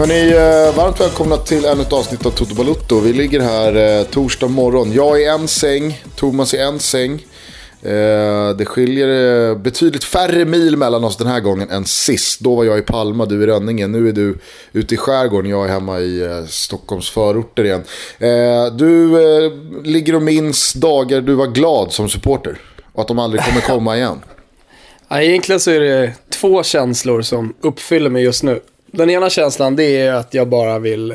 Hörni, eh, varmt välkomna till ännu ett avsnitt av Toto Balutto. Vi ligger här eh, torsdag morgon. Jag i en säng, Thomas i en säng. Eh, det skiljer betydligt färre mil mellan oss den här gången än sist. Då var jag i Palma, du i Rönninge. Nu är du ute i skärgården, jag är hemma i Stockholms förorter igen. Du ligger och minns dagar du var glad som supporter. Och att de aldrig kommer komma igen. Ja, egentligen så är det två känslor som uppfyller mig just nu. Den ena känslan det är att jag bara vill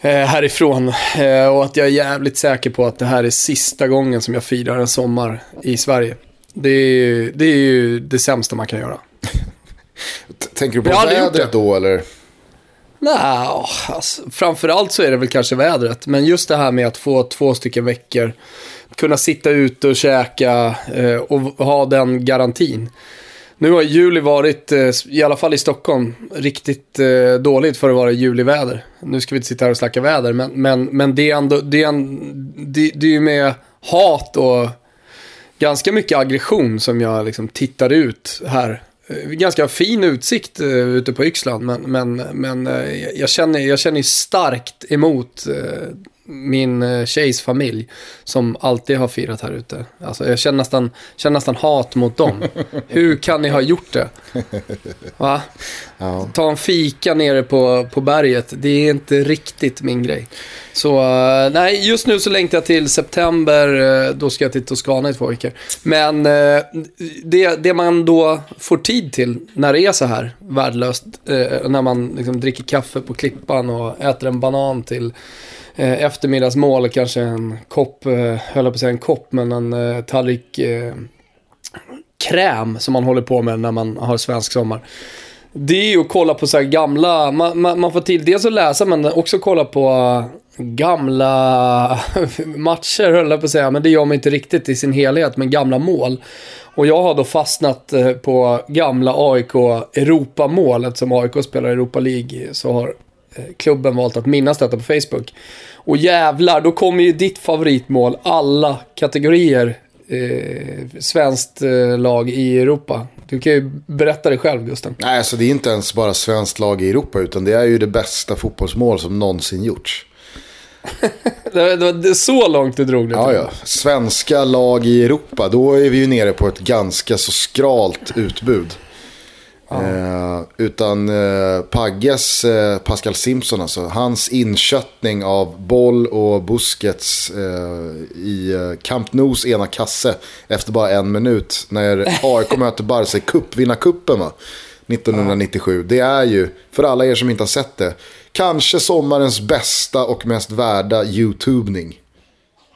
eh, härifrån. Eh, och att jag är jävligt säker på att det här är sista gången som jag firar en sommar i Sverige. Det är, det är ju det sämsta man kan göra. Tänker du på vädret då eller? Nej, alltså, framförallt så är det väl kanske vädret. Men just det här med att få två stycken veckor, kunna sitta ute och käka eh, och ha den garantin. Nu har juli varit, eh, i alla fall i Stockholm, riktigt eh, dåligt för att vara juliväder. Nu ska vi inte sitta här och snacka väder, men, men, men det, är ändå, det, är en, det, det är ju med hat och ganska mycket aggression som jag liksom tittar ut här. Eh, ganska fin utsikt ute på Yxland, men, men, men jag, känner, jag känner ju starkt emot min uh, tjejs familj som alltid har firat här ute. Alltså, jag känner nästan, känner nästan hat mot dem. Hur kan ni ha gjort det? Va? Ja. Ta en fika nere på, på berget, det är inte riktigt min grej. Så uh, nej, just nu så längtar jag till september, uh, då ska jag till Toscana i två veckor. Men uh, det, det man då får tid till när det är så här värdelöst, när man liksom dricker kaffe på Klippan och äter en banan till eftermiddagsmål, kanske en kopp, eh, höll jag på att säga en kopp, men en eh, tallrik kräm som man håller på med när man har svensk sommar. Det är ju att kolla på så här gamla, man, man, man får till dels att läsa men också kolla på äh, gamla matcher höll jag på att säga, men det gör man inte riktigt i sin helhet, men gamla mål. Och jag har då fastnat äh, på gamla AIK Europamål, eftersom AIK spelar Europa League så har äh, klubben valt att minnas detta på Facebook. Och jävlar, då kommer ju ditt favoritmål, alla kategorier eh, svenskt eh, lag i Europa. Du kan ju berätta det själv, Gusten. Nej, alltså det är inte ens bara svenskt lag i Europa, utan det är ju det bästa fotbollsmål som någonsin gjorts. Det, är så långt du drog det. Ja, ja. Svenska lag i Europa, då är vi ju nere på ett ganska så skralt utbud. Eh, utan eh, Pagges eh, Pascal Simpson, alltså, hans inköttning av boll och Busquets eh, i eh, Camp Nous ena kasse efter bara en minut när AIK möter Barca i cupvinnarcupen va? 1997. Det är ju, för alla er som inte har sett det, kanske sommarens bästa och mest värda YouTubning.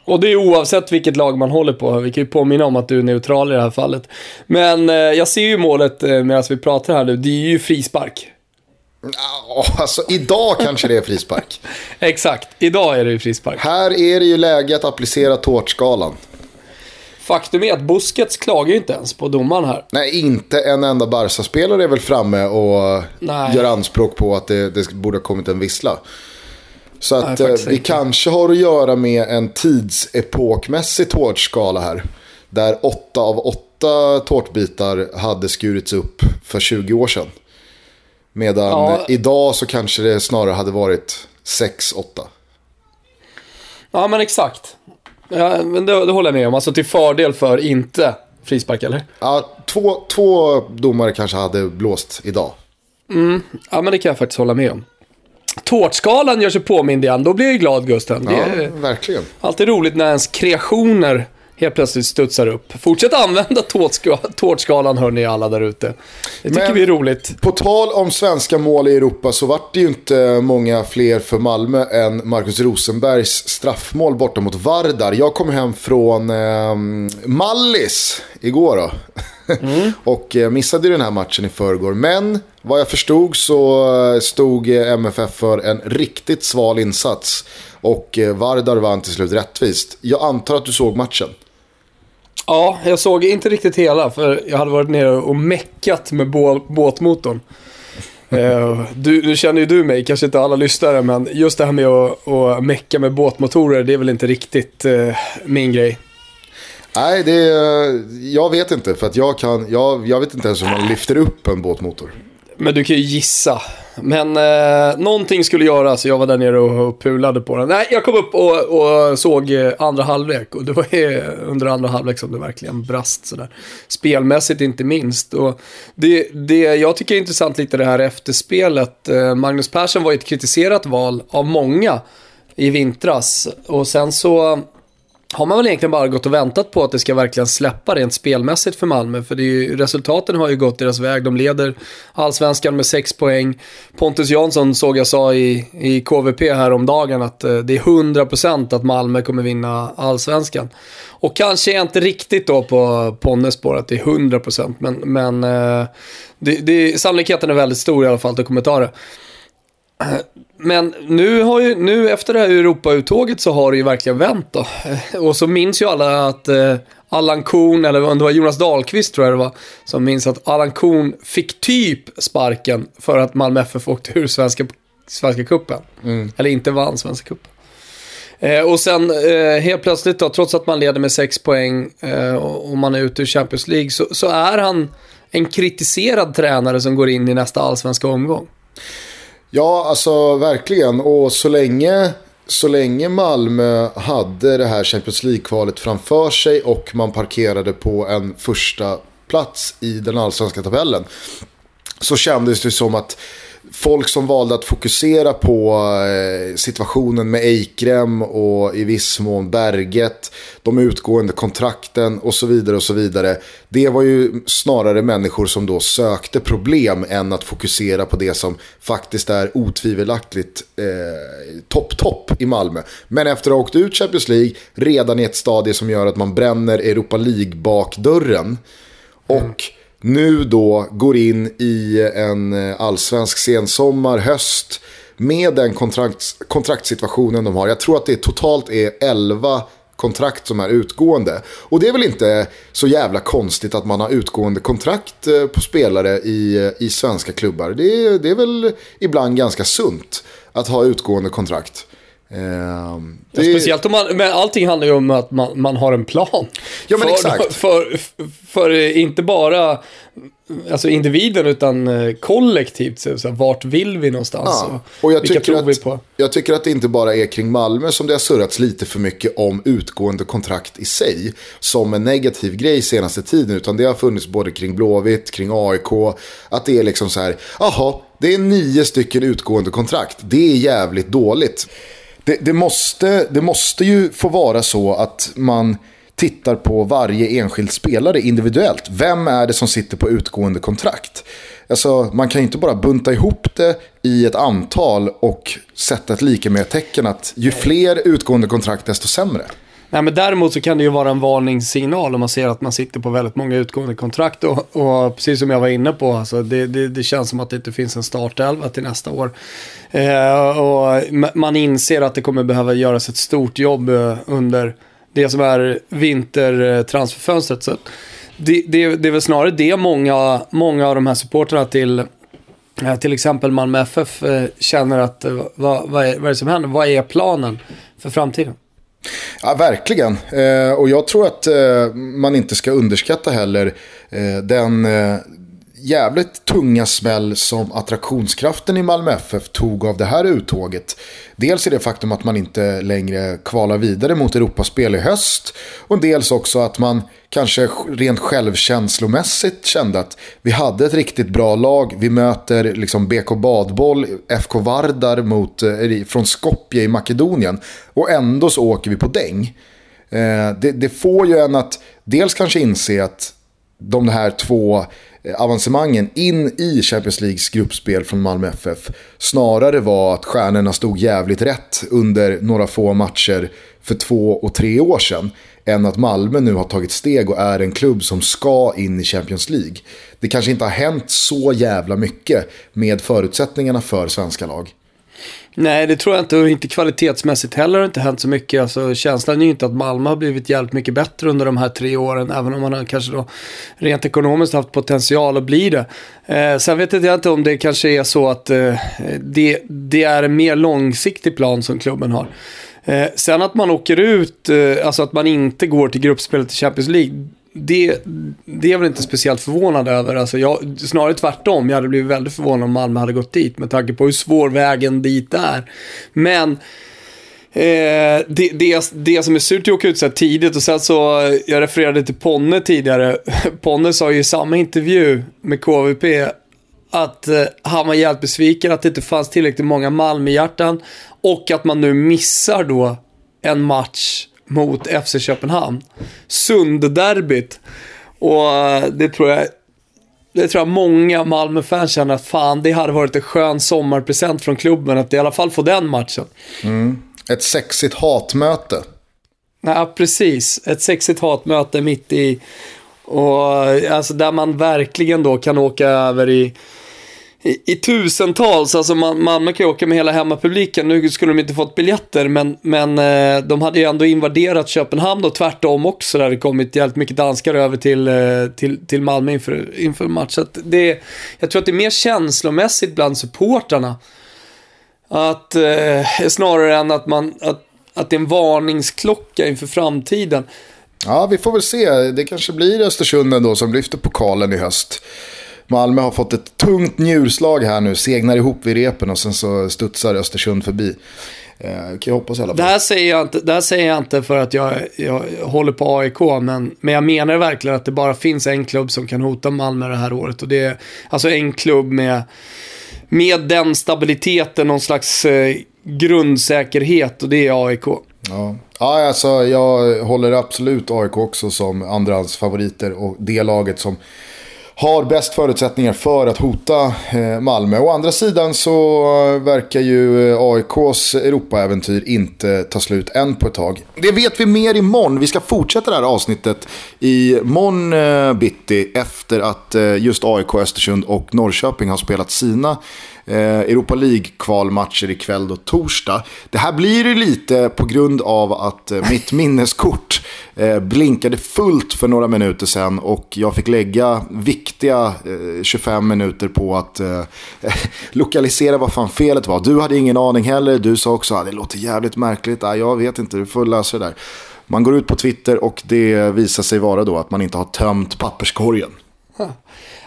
Och det är oavsett vilket lag man håller på. Vi kan ju påminna om att du är neutral i det här fallet. Men eh, jag ser ju målet eh, medan vi pratar här nu. Det är ju frispark. Ja, alltså idag kanske det är frispark. Exakt, idag är det ju frispark. Här är det ju läge att applicera tårtskalan. Faktum är att Busquets klagar ju inte ens på domaren här. Nej, inte en enda Barca-spelare är väl framme och Nej. gör anspråk på att det, det borde ha kommit en vissla. Så att Nej, eh, vi inte. kanske har att göra med en tidsepokmässig tårtskala här. Där åtta av åtta tårtbitar hade skurits upp för 20 år sedan. Medan Ja. idag så kanske det snarare hade varit 6-8. Ja, men exakt. Ja, men det, det håller jag med om. Alltså till fördel för inte frispark, eller? Ja, två, två domare kanske hade blåst idag. Ja, men det kan jag faktiskt hålla med om. Tårtskalan gör sig påmind igen. Då blir jag glad, Gusten. Ja, verkligen. alltid roligt när ens kreationer helt plötsligt studsar upp. Fortsätt använda tårtska- tårtskalan, hörni alla där ute. Det tycker Men- vi är roligt. På tal om svenska mål i Europa så vart det ju inte många fler för Malmö än Marcus Rosenbergs straffmål borta mot Vardar. Jag kom hem från eh, Mallis igår då. och eh, missade den här matchen i förrgår. Men vad jag förstod så eh, stod eh, MFF för en riktigt sval insats. Och Vardar vann till slut rättvist. Jag antar att du såg matchen. Ja, jag såg inte riktigt hela, för jag hade varit nere och meckat med bå- båtmotorn. Eh, du, nu känner ju du mig, kanske inte alla lyssnare, men just det här med att, att mecka med båtmotorer, det är väl inte riktigt eh, min grej. Nej, det är, jag vet inte. För att jag, kan, jag, jag vet inte ens hur man lyfter upp en båtmotor. Men du kan ju gissa. Men eh, någonting skulle göras. Jag var där nere och pulade på den. Nej, jag kom upp och, och såg eh, andra halvlek. Och det var under andra halvlek som det verkligen brast sådär. Spelmässigt inte minst. Och det, det jag tycker är intressant lite det här efterspelet. Eh, Magnus Persson var ju ett kritiserat val av många i vintras. Och sen så har man väl egentligen bara gått och väntat på att det ska verkligen släppa rent spelmässigt för Malmö. För det är ju, resultaten har ju gått deras väg. De leder allsvenskan med 6 poäng. Pontus Jansson såg jag sa i, i KVP häromdagen att eh, det är 100% att Malmö kommer vinna allsvenskan. Och kanske är inte riktigt då på Ponnes spår att det är 100% men, men eh, det, det, sannolikheten är väldigt stor i alla fall att de kommer ta det. Men nu, har ju, nu efter det här Europauttåget så har det ju verkligen vänt då. Och så minns ju alla att eh, Allan Korn, eller det var Jonas Dahlqvist tror jag det var, som minns att Allan Korn fick typ sparken för att Malmö FF åkte ur Svenska, svenska cupen. Mm. Eller inte vann Svenska cupen. Eh, och sen eh, helt plötsligt då, trots att man leder med sex poäng eh, och man är ute ur Champions League, så, så är han en kritiserad tränare som går in i nästa allsvenska omgång. Ja, alltså verkligen. Och så länge, så länge Malmö hade det här Champions League-kvalet framför sig och man parkerade på en första plats i den allsvenska tabellen så kändes det som att folk som valde att fokusera på eh, situationen med Eikrem och i viss mån Berget, de utgående kontrakten och så vidare och så vidare. Det var ju snarare människor som då sökte problem än att fokusera på det som faktiskt är otvivelaktigt eh, topp-topp i Malmö. Men efter att ha åkt ut Champions League redan i ett stadie som gör att man bränner Europa League-bakdörren. Och mm nu då går in i en eh, allsvensk sensommar, höst med den kontrakts, kontraktssituationen de har. Jag tror att det totalt är 11 kontrakt som är utgående. Och det är väl inte så jävla konstigt att man har utgående kontrakt eh, på spelare i, eh, i svenska klubbar. Det det är väl ibland ganska sunt att ha utgående kontrakt. Eh, det... ja, speciellt om man, men allting handlar ju om att man, man har en plan. Ja men för, exakt. För, för, inte bara alltså individen utan eh, kollektivt. Så, så, vart vill vi någonstans? Ja. Och jag Vilka tror vi på? Jag tycker att det inte bara är kring Malmö som det har surrats lite för mycket om utgående kontrakt i sig. Som en negativ grej senaste tiden. Utan det har funnits både kring Blåvitt, kring AIK. Att det är liksom så här, jaha, det är nio stycken utgående kontrakt. Det är jävligt dåligt det, det, måste, det måste ju få vara så att man tittar på varje enskild spelare individuellt. Vem är det som sitter på utgående kontrakt? Alltså, man kan ju inte bara bunta ihop det i ett antal och sätta ett lika med tecken att ju fler utgående kontrakt desto sämre. Nej, men däremot så kan det ju vara en varningssignal om man ser att man sitter på väldigt många utgående kontrakt. Och, och precis som jag var inne på, alltså, det, det, det, känns som att det inte finns en startelva till nästa år. Eh, och man inser att det kommer behöva göras ett stort jobb eh, under det som är vintertransferfönstret. Så det, det, det är väl snarare det många, många av de här supporterna till eh, till exempel Malmö FF eh, känner att vad, vad, är, vad är det som händer? Vad är planen för framtiden? Ja, verkligen. Eh, och jag tror att eh, man inte ska underskatta heller eh, den eh, jävligt tunga smäll som attraktionskraften i Malmö FF tog av det här uttåget. Dels är det faktum att man inte längre kvalar vidare mot Europaspel i höst. Och dels också att man kanske rent självkänslomässigt kände att vi hade ett riktigt bra lag. Vi möter liksom BK Badboll, FK Vardar mot, eh, från Skopje i Makedonien. Och ändå så åker vi på däng. Eh, det, det får ju en att dels kanske inse att de här två Eh, avancemangen in i Champions Leagues gruppspel från Malmö FF snarare var att stjärnorna stod jävligt rätt under några få matcher för två och tre år sedan än att Malmö nu har tagit steg och är en klubb som ska in i Champions League. Det kanske inte har hänt så jävla mycket med förutsättningarna för svenska lag. Nej, det tror jag inte. Och inte kvalitetsmässigt heller har det inte hänt så mycket. Alltså, känslan är ju inte att Malmö har blivit jävligt mycket bättre under de här tre åren. Även om man har kanske då rent ekonomiskt haft potential att bli det. Eh, sen vet jag inte om det kanske är så att eh, det, det är en mer långsiktig plan som klubben har. Eh, sen att man åker ut, eh, alltså att man inte går till gruppspelet i Champions League, det, det är jag väl inte speciellt förvånad över. Alltså jag, snarare tvärtom, jag hade blivit väldigt förvånad om Malmö hade gått dit med tanke på hur svår vägen dit är. Men Eh, det, det, det som är surt är att åka ut så här tidigt och sen så, jag refererade till Ponne tidigare. Ponne sa ju i samma intervju med KVP att eh, han var jävligt besviken att det inte fanns tillräckligt många Malmöhjärtan och att man nu missar då en match mot FC Köpenhamn. Sundderbyt. Och eh, det tror jag det tror jag många Malmö-fans känner att fan, det hade varit en skön sommarpresent från klubben att i alla fall få den matchen. Mm. Ett sexigt hatmöte. Ja, precis. Ett sexigt hatmöte mitt i... Och, alltså där man verkligen då kan åka över i, i, i tusentals. Alltså man, Malmö kan ju åka med hela hemmapubliken. Nu skulle de inte fått biljetter, men, men eh, de hade ju ändå invaderat Köpenhamn och tvärtom också. Där det kommit jävligt mycket danskar över till, eh, till, till Malmö inför, inför matchen. Det, jag tror att det är mer känslomässigt bland supportrarna att, eh, snarare än att, man, att, att det är en varningsklocka inför framtiden. Ja, vi får väl se. Det kanske blir Östersund ändå som lyfter pokalen i höst. Malmö har fått ett tungt njurslag här nu, segnar ihop vid repen och sen så studsar Östersund förbi. Eh, kan jag hoppas i alla fall. Det här säger jag inte, det här säger jag inte för att jag, jag håller på AIK, men, men jag menar verkligen att det bara finns en klubb som kan hota Malmö det här året. Och det är alltså en klubb med med den stabiliteten, någon slags eh, grundsäkerhet och det är AIK. Ja. ja, alltså jag håller absolut AIK också som andrahandsfavoriter och det laget som har bäst förutsättningar för att hota eh, Malmö. Å andra sidan så verkar ju eh, AIKs Europaäventyr inte ta slut än på ett tag. Det vet vi mer imorgon. Vi ska fortsätta det här avsnittet imorgon eh, bitti efter att just AIK, Östersund och Norrköping har spelat sina Europa League-kvalmatcher ikväll och torsdag. Det här blir ju lite på grund av att mitt minneskort Eh, blinkade fullt för några minuter sedan och jag fick lägga viktiga eh, 25 minuter på att eh, lokalisera vad fan felet var. Du hade ingen aning heller, du sa också att ah, det låter jävligt märkligt, ah, jag vet inte, du får lösa det där. Man går ut på Twitter och det visar sig vara då att man inte har tömt papperskorgen.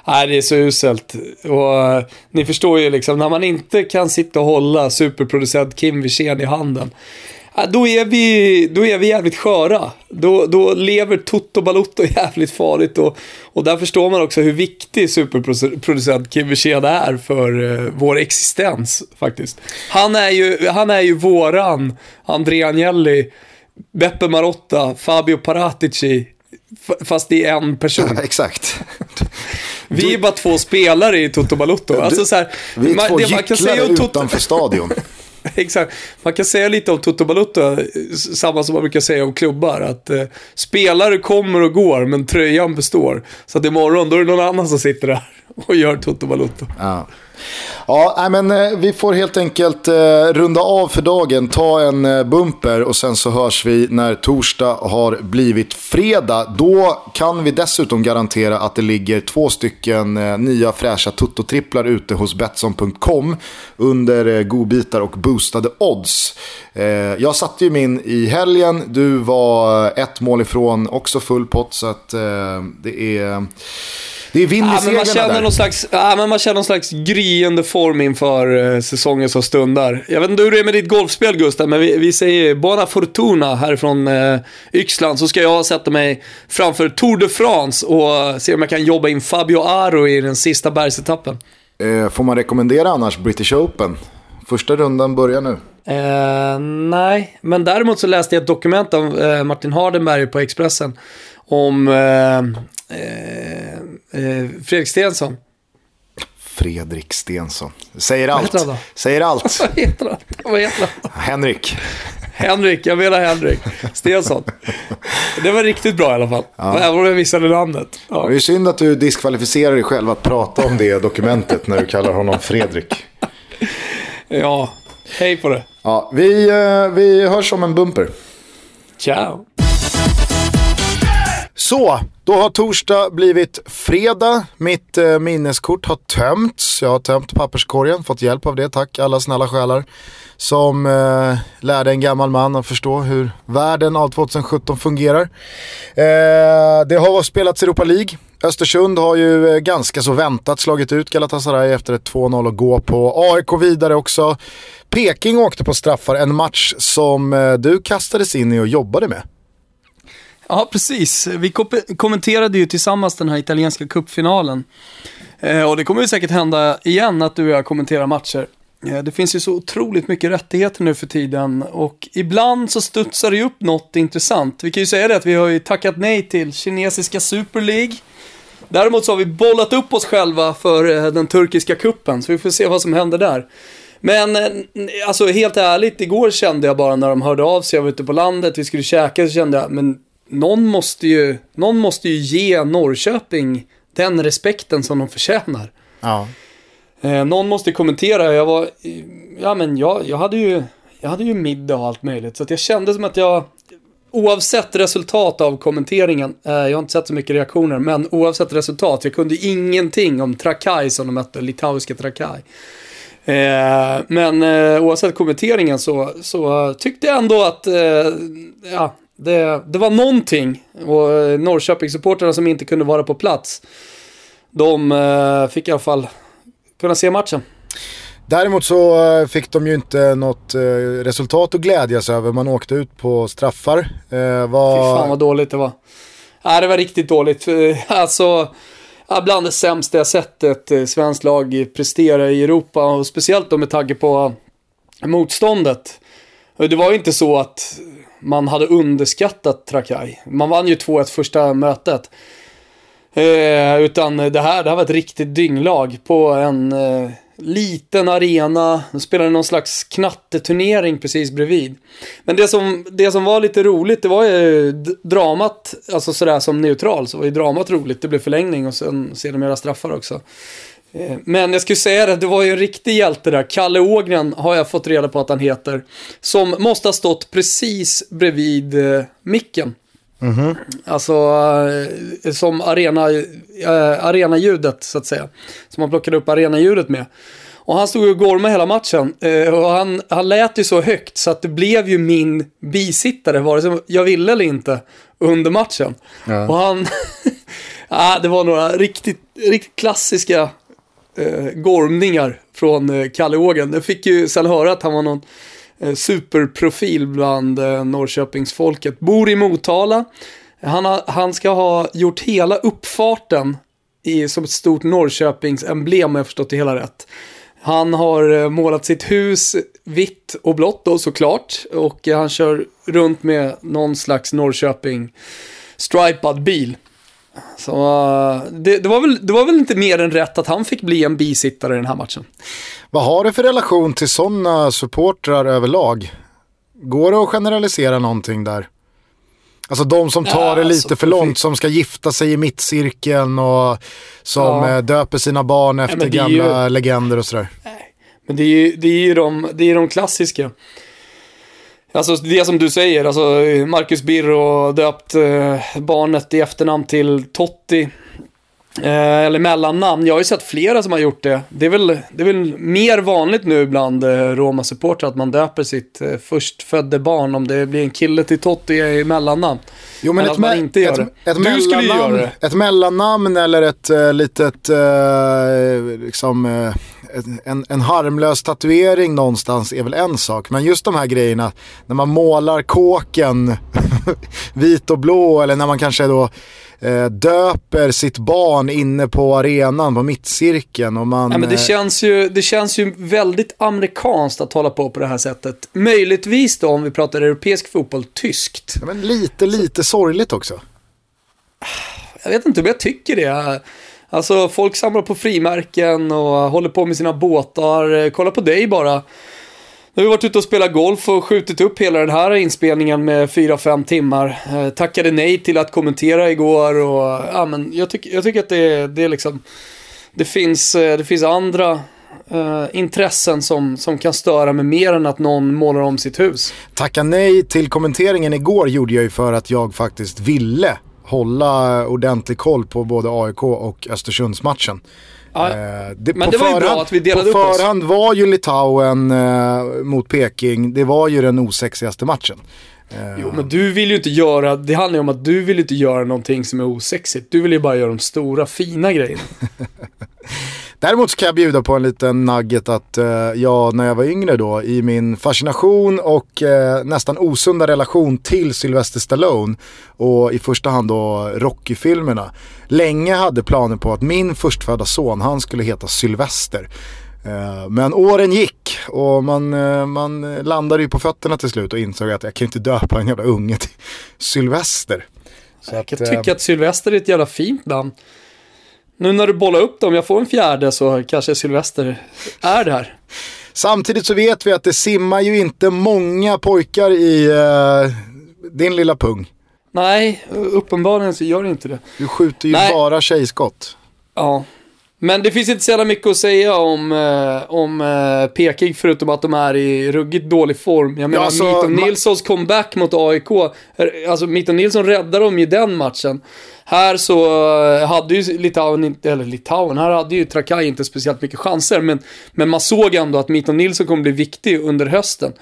Nej, det är så uselt. Och ni förstår ju liksom, när man inte kan sitta och hålla superproducent Kim Wirsén i handen då är vi, då är vi jävligt sköra. Då, då lever Toto Balotto jävligt farligt och, och där förstår man också hur viktig superproducent Kim Wirsén är för uh, vår existens faktiskt. Han är ju, han är ju våran Andrea Agnelli, Beppe Marotta, Fabio Paratici, fast är en person. Exakt. Vi är bara två spelare i Toto Balotto. Alltså, så här, vi är två gycklare utanför stadion. Exakt. Man kan säga lite om Toto Balutta, eh, samma som man brukar säga om klubbar. Att eh, spelare kommer och går, men tröjan består. Så att imorgon, då är det någon annan som sitter där och gör Toto Balutta. Ja. Ja, men eh, vi får helt enkelt eh, runda av för dagen, ta en eh, bumper och sen så hörs vi när torsdag har blivit fredag. Då kan vi dessutom garantera att det ligger två stycken nya fräscha tuttotripplar ute hos Betsson.com under godbitar och boostade odds. Jag satte ju min i helgen, du var ett mål ifrån, också full pott så att det är... Det är vind i ja, man känner där. Någon slags, ja, men Man känner någon slags gryende form inför eh, säsongen som stundar. Jag vet inte hur det är med ditt golfspel Gustav, men vi, vi säger Buona Fortuna härifrån eh, Yxland. Så ska jag sätta mig framför Tour de France och se om jag kan jobba in Fabio Aro i den sista bergsetappen. Eh, får man rekommendera annars British Open? Första rundan börjar nu. Eh, nej, men däremot så läste jag ett dokument av eh, Martin Hardenberg på Expressen om eh, eh, eh, Fredrik Stensson. Fredrik Stensson. Säger allt. Säger allt. Vad heter han? Vad heter han? Henrik. Henrik, jag menar Henrik. Stensson. Det var riktigt bra i alla fall. Ja. Även om jag missade namnet. Ja. Det är synd att du diskvalificerar dig själv att prata om det dokumentet när du kallar honom Fredrik. Ja, hej på det. Ja, vi, eh, vi hörs om en bumper. Ciao. Så, då har torsdag blivit fredag. Mitt eh, minneskort har tömts. Jag har tömt papperskorgen, fått hjälp av det. Tack alla snälla själar som eh, lärde en gammal man att förstå hur världen av 2017 fungerar. Eh, det har spelats Europa League. Östersund har ju eh, ganska så väntat slagit ut Galatasaray efter ett 2-0 att gå på. AIK vidare också. Peking åkte på straffar, en match som eh, du kastades in i och jobbade med. Ja, precis. Vi kommenterade ju tillsammans den här italienska cupfinalen. Eh, och det kommer ju säkert hända igen att du och jag kommenterar matcher. Eh, det finns ju så otroligt mycket rättigheter nu för tiden och ibland så studsar det upp något intressant. Vi kan ju säga det att vi har ju tackat nej till kinesiska Super League. Däremot så har vi bollat upp oss själva för eh, den turkiska kuppen så vi får se vad som händer där. Men eh, alltså helt ärligt, igår kände jag bara när de hörde av sig, jag var ute på landet, vi skulle käka, så kände jag, men någon måste ju, någon måste ju ge Norrköping den respekten som de förtjänar. Ja. Eh, någon måste kommentera, jag var, ja men jag, jag hade ju, jag hade ju middag och allt möjligt. Så jag kände som att jag, oavsett resultat av kommenteringen, eh, jag har inte sett så mycket reaktioner, men oavsett resultat, jag kunde ingenting om Trakai som de mötte, litauiska Trakai. Eh, men eh, oavsett kommenteringen så, så tyckte jag ändå att, eh, ja, det, det var någonting. Och eh, Norrköpingssupportrarna som inte kunde vara på plats, de eh, fick i alla fall kunna se matchen. Däremot så eh, fick de ju inte något resultat att glädjas över. Man åkte ut på straffar. Eh, var... Fy fan vad dåligt det var. Nej, det var riktigt dåligt. Alltså, bland det sämsta jag sett ett svenskt lag prestera i Europa. Och speciellt då med tanke på motståndet. Det var ju inte så att man hade underskattat Trakai. Man vann ju 2-1 första mötet. Eh, utan det här, det här var ett riktigt dynglag på en eh, liten arena. De spelade någon slags knatteturnering precis bredvid. Men det som, det som var lite roligt, det var ju dramat, alltså sådär som neutral, så var ju dramat roligt. Det blev förlängning och sen sedermera straffar också. Eh, men jag skulle säga det, det var ju en riktig hjälte där. Kalle Ågren har jag fått reda på att han heter. Som måste ha stått precis bredvid eh, micken. Mm -hmm. Alltså eh, som arena, eh, arenaljudet så att säga. Som man plockade upp arenaljudet med. Och han stod och gormade hela matchen. Eh, och han, han lät ju så högt så att det blev ju min bisittare, vare sig jag ville eller inte, under matchen. Ja. Och han... ja, det var några riktigt, riktigt klassiska Eh, gormningar från eh, Kalle Ågen. Jag fick ju sen höra att han var någon eh, superprofil bland eh, Norrköpingsfolket. Bor i Motala. Han, ha, han ska ha gjort hela uppfarten i, som ett stort Norrköpingsemblem, om jag förstått det hela rätt. Han har eh, målat sitt hus vitt och blått då såklart. Och eh, han kör runt med någon slags Norrköping stripad bil. Så det, det, var väl, det var väl inte mer än rätt att han fick bli en bisittare i den här matchen. Vad har du för relation till sådana supportrar överlag? Går det att generalisera någonting där? Alltså de som tar ja, det lite alltså, för långt, som ska gifta sig i mittcirkeln och som ja. Eh, döper sina barn efter Nej, gamla ju... legender och sådär. Nej. Men det är ju, det är ju de, det är de klassiska. Alltså det som du säger, alltså Marcus Birro döpt eh, barnet i efternamn till Totti. Eh, eller mellannamn. Jag har ju sett flera som har gjort det. Det är väl, det är väl mer vanligt nu bland eh, Roma-supportrar att man döper sitt eh, förstfödde barn om det blir en kille till Totti i mellannamn. Jo men, ett, me inte gör ett, det. Ett, du skulle ju göra det. Ett mellannamn eller ett litet, liksom, en, en harmlös tatuering någonstans är väl en sak. Men just de här grejerna, när man målar kåken vit och blå eller när man kanske då eh, döper sitt barn inne på arenan, på mittcirkeln. Och man, ja, men det, eh, känns ju, det känns ju väldigt amerikanskt att hålla på på det här sättet. Möjligtvis då, om vi pratar europeisk fotboll, tyskt. Ja, men lite, lite sorgligt också. Jag vet inte om jag tycker det. Alltså folk samlar på frimärken och håller på med sina båtar. Eh, kolla på dig bara. Nu har vi varit ute och spelat golf och skjutit upp hela den här inspelningen med 4-5 timmar. Eh, tackade nej till att kommentera igår och ja, men jag, tyck, jag tycker att det, det är liksom... Det finns, eh, det finns andra Uh, intressen som, som kan störa mig mer än att någon målar om sitt hus. Tacka nej till kommenteringen igår gjorde jag ju för att jag faktiskt ville hålla ordentlig koll på både AIK och Östersundsmatchen. Ja, eh, det, men det var ju bra att vi delade upp oss. På förhand var ju Litauen eh, mot Peking, det var ju den osexigaste matchen. Eh. Jo, men du vill ju inte göra, det handlar ju om att du vill inte göra någonting som är osexigt. Du vill ju bara göra de stora, fina grejerna. Däremot så kan jag bjuda på en liten nugget att eh, jag när jag var yngre då i min fascination och eh, nästan osunda relation till Sylvester Stallone och i första hand då Rocky-filmerna länge hade planer på att min förstfödda son han skulle heta Sylvester. Eh, men åren gick och man, eh, man landade ju på fötterna till slut och insåg att jag kan inte döpa en jävla unge till Sylvester. Så jag kan att, tycka att Sylvester är ett jävla fint namn. Nu när du bollar upp dem, jag får en fjärde så kanske Sylvester är där. Samtidigt så vet vi att det simmar ju inte många pojkar i uh, din lilla pung. Nej, uppenbarligen så gör det inte det. Du skjuter ju Nej. bara tjejskott. Ja, men det finns inte så jävla mycket att säga om, eh, om eh, Peking förutom att de är i ruggigt dålig form. Jag menar, ja, alltså, Mito Nilssons comeback mot AIK, alltså Mito Nilsson räddade dem i den matchen. Här så eh, hade ju Litauen, eller Litauen, här hade ju Trakai inte speciellt mycket chanser. Men, men man såg ändå att Mito Nilsson kommer bli viktig under hösten.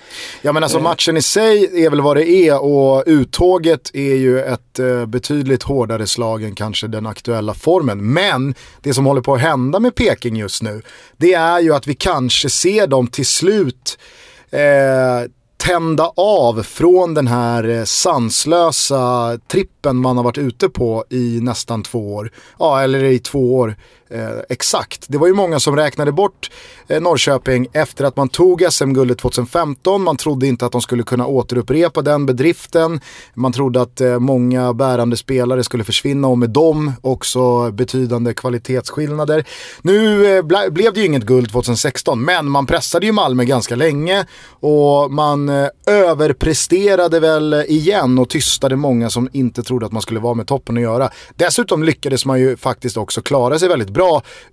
Ja men alltså eh. matchen i sig är väl vad det är och uttåget är ju ett eh, betydligt hårdare slag än kanske den aktuella formen. Men det som håller på att hända med Peking just nu, det är ju att vi kanske ser dem till slut eh, tända av från den här eh, sanslösa trippen man har varit ute på i nästan två år. Ja, eller i två år eh, exakt. Det var ju många som räknade bort eh, Norrköping efter att man tog SM-guldet 2015. Man trodde inte att de skulle kunna återupprepa den bedriften. Man trodde att eh, många bärande spelare skulle försvinna och med dem också betydande kvalitetsskillnader. Nu eh, blev det ju inget guld 2016 men man pressade ju Malmö ganska länge och man eh, överpresterade väl igen och tystade många som inte trodde att man skulle vara med toppen att göra. Dessutom lyckades man ju faktiskt också klara sig väldigt bra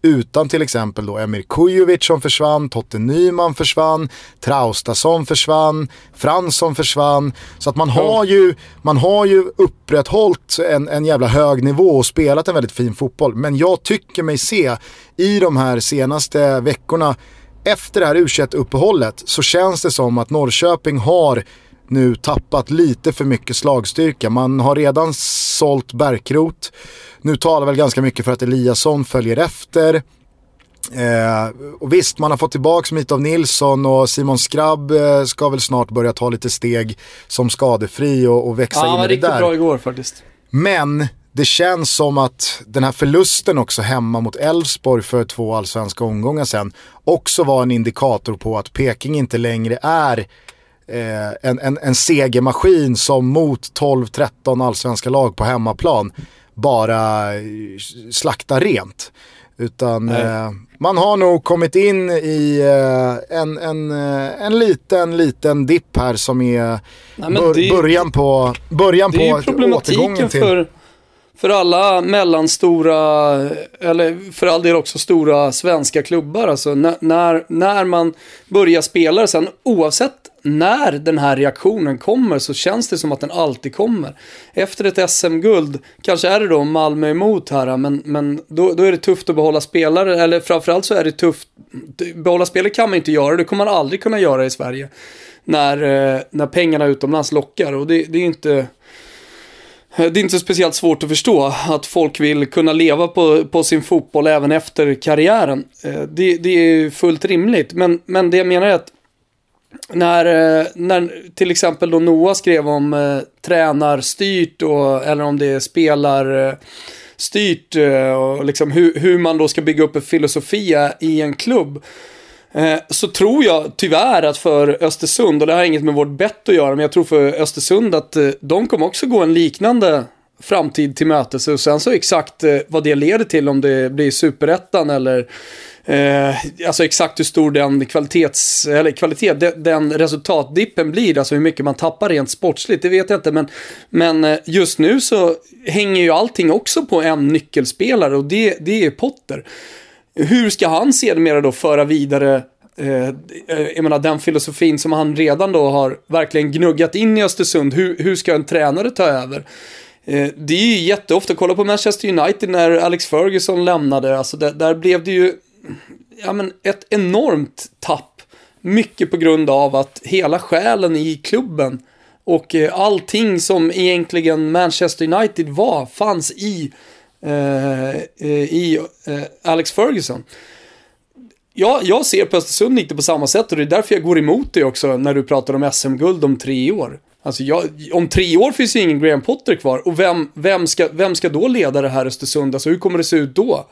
utan till exempel då Emir Kujovic som försvann, Totte Nyman försvann, Traustason försvann, Fransson försvann. Så att man har ju, man har ju upprätthållit en, en jävla hög nivå och spelat en väldigt fin fotboll. Men jag tycker mig se i de här senaste veckorna efter det här u uppehållet så känns det som att Norrköping har nu tappat lite för mycket slagstyrka. Man har redan sålt Bärkrot. Nu talar väl ganska mycket för att Eliasson följer efter. Eh, och visst, man har fått tillbaka Mitov Nilsson och Simon Skrabb eh, ska väl snart börja ta lite steg som skadefri och, och växa ja, in i det där. Ja, riktigt bra igår faktiskt. Men det känns som att den här förlusten också hemma mot Elfsborg för två allsvenska omgångar sen också var en indikator på att Peking inte längre är eh, en, en, en segermaskin som mot 12-13 allsvenska lag på hemmaplan bara eh, slaktar rent. Utan eh, man har nog kommit in i eh, en, en, eh, en liten, liten dipp här som är Nej, bör, det, början på, början det på återgången till... För, för alla mellanstora, eller för all del också stora svenska klubbar. Alltså när, när man börjar spela sen, oavsett när den här reaktionen kommer så känns det som att den alltid kommer. Efter ett SM-guld, kanske är det då Malmö emot här, men, men då, då är det tufft att behålla spelare, eller framförallt så är det tufft, behålla spelare kan man inte göra, det kommer man aldrig kunna göra i Sverige. När, eh, när pengarna utomlands lockar och det, det är inte det är inte speciellt svårt att förstå att folk vill kunna leva på, på sin fotboll även efter karriären. Eh, det, det är fullt rimligt, men, men det jag menar är att när, eh, när till exempel då Noah skrev om eh, tränarstyrt och, eller om det är spelarstyrt eh, och liksom hur, hur man då ska bygga upp en filosofi i en klubb. Eh, så tror jag tyvärr att för Östersund, och det har inget med vårt bett att göra, men jag tror för Östersund att eh, de kommer också gå en liknande framtid till mötes. Och sen så exakt eh, vad det leder till, om det blir superettan eller Eh, alltså exakt hur stor den kvalitets, eller kvalitet, den, den resultatdippen blir, alltså hur mycket man tappar rent sportsligt, det vet jag inte. Men, men eh, just nu så hänger ju allting också på en nyckelspelare och det, det är Potter. Hur ska han sedermera då föra vidare eh, eh, jag menar den filosofin som han redan då har verkligen gnuggat in i Östersund. Hur, hur ska en tränare ta över? Eh, det är ju jätteofta, kolla på Manchester United när Alex Ferguson lämnade, alltså där, där blev det ju ja, men ett enormt tapp. Mycket på grund av att hela själen i klubben och eh, allting som egentligen Manchester United var fanns i, eh, eh i eh, Alex Ferguson. Ja, jag ser på Östersund inte på samma sätt och det är därför jag går emot dig också när du pratar om SM-guld om tre år. Alltså jag, om tre år finns ju ingen Graham Potter kvar och vem, vem, ska, vem ska då leda det här Östersund? Alltså hur kommer det se ut då?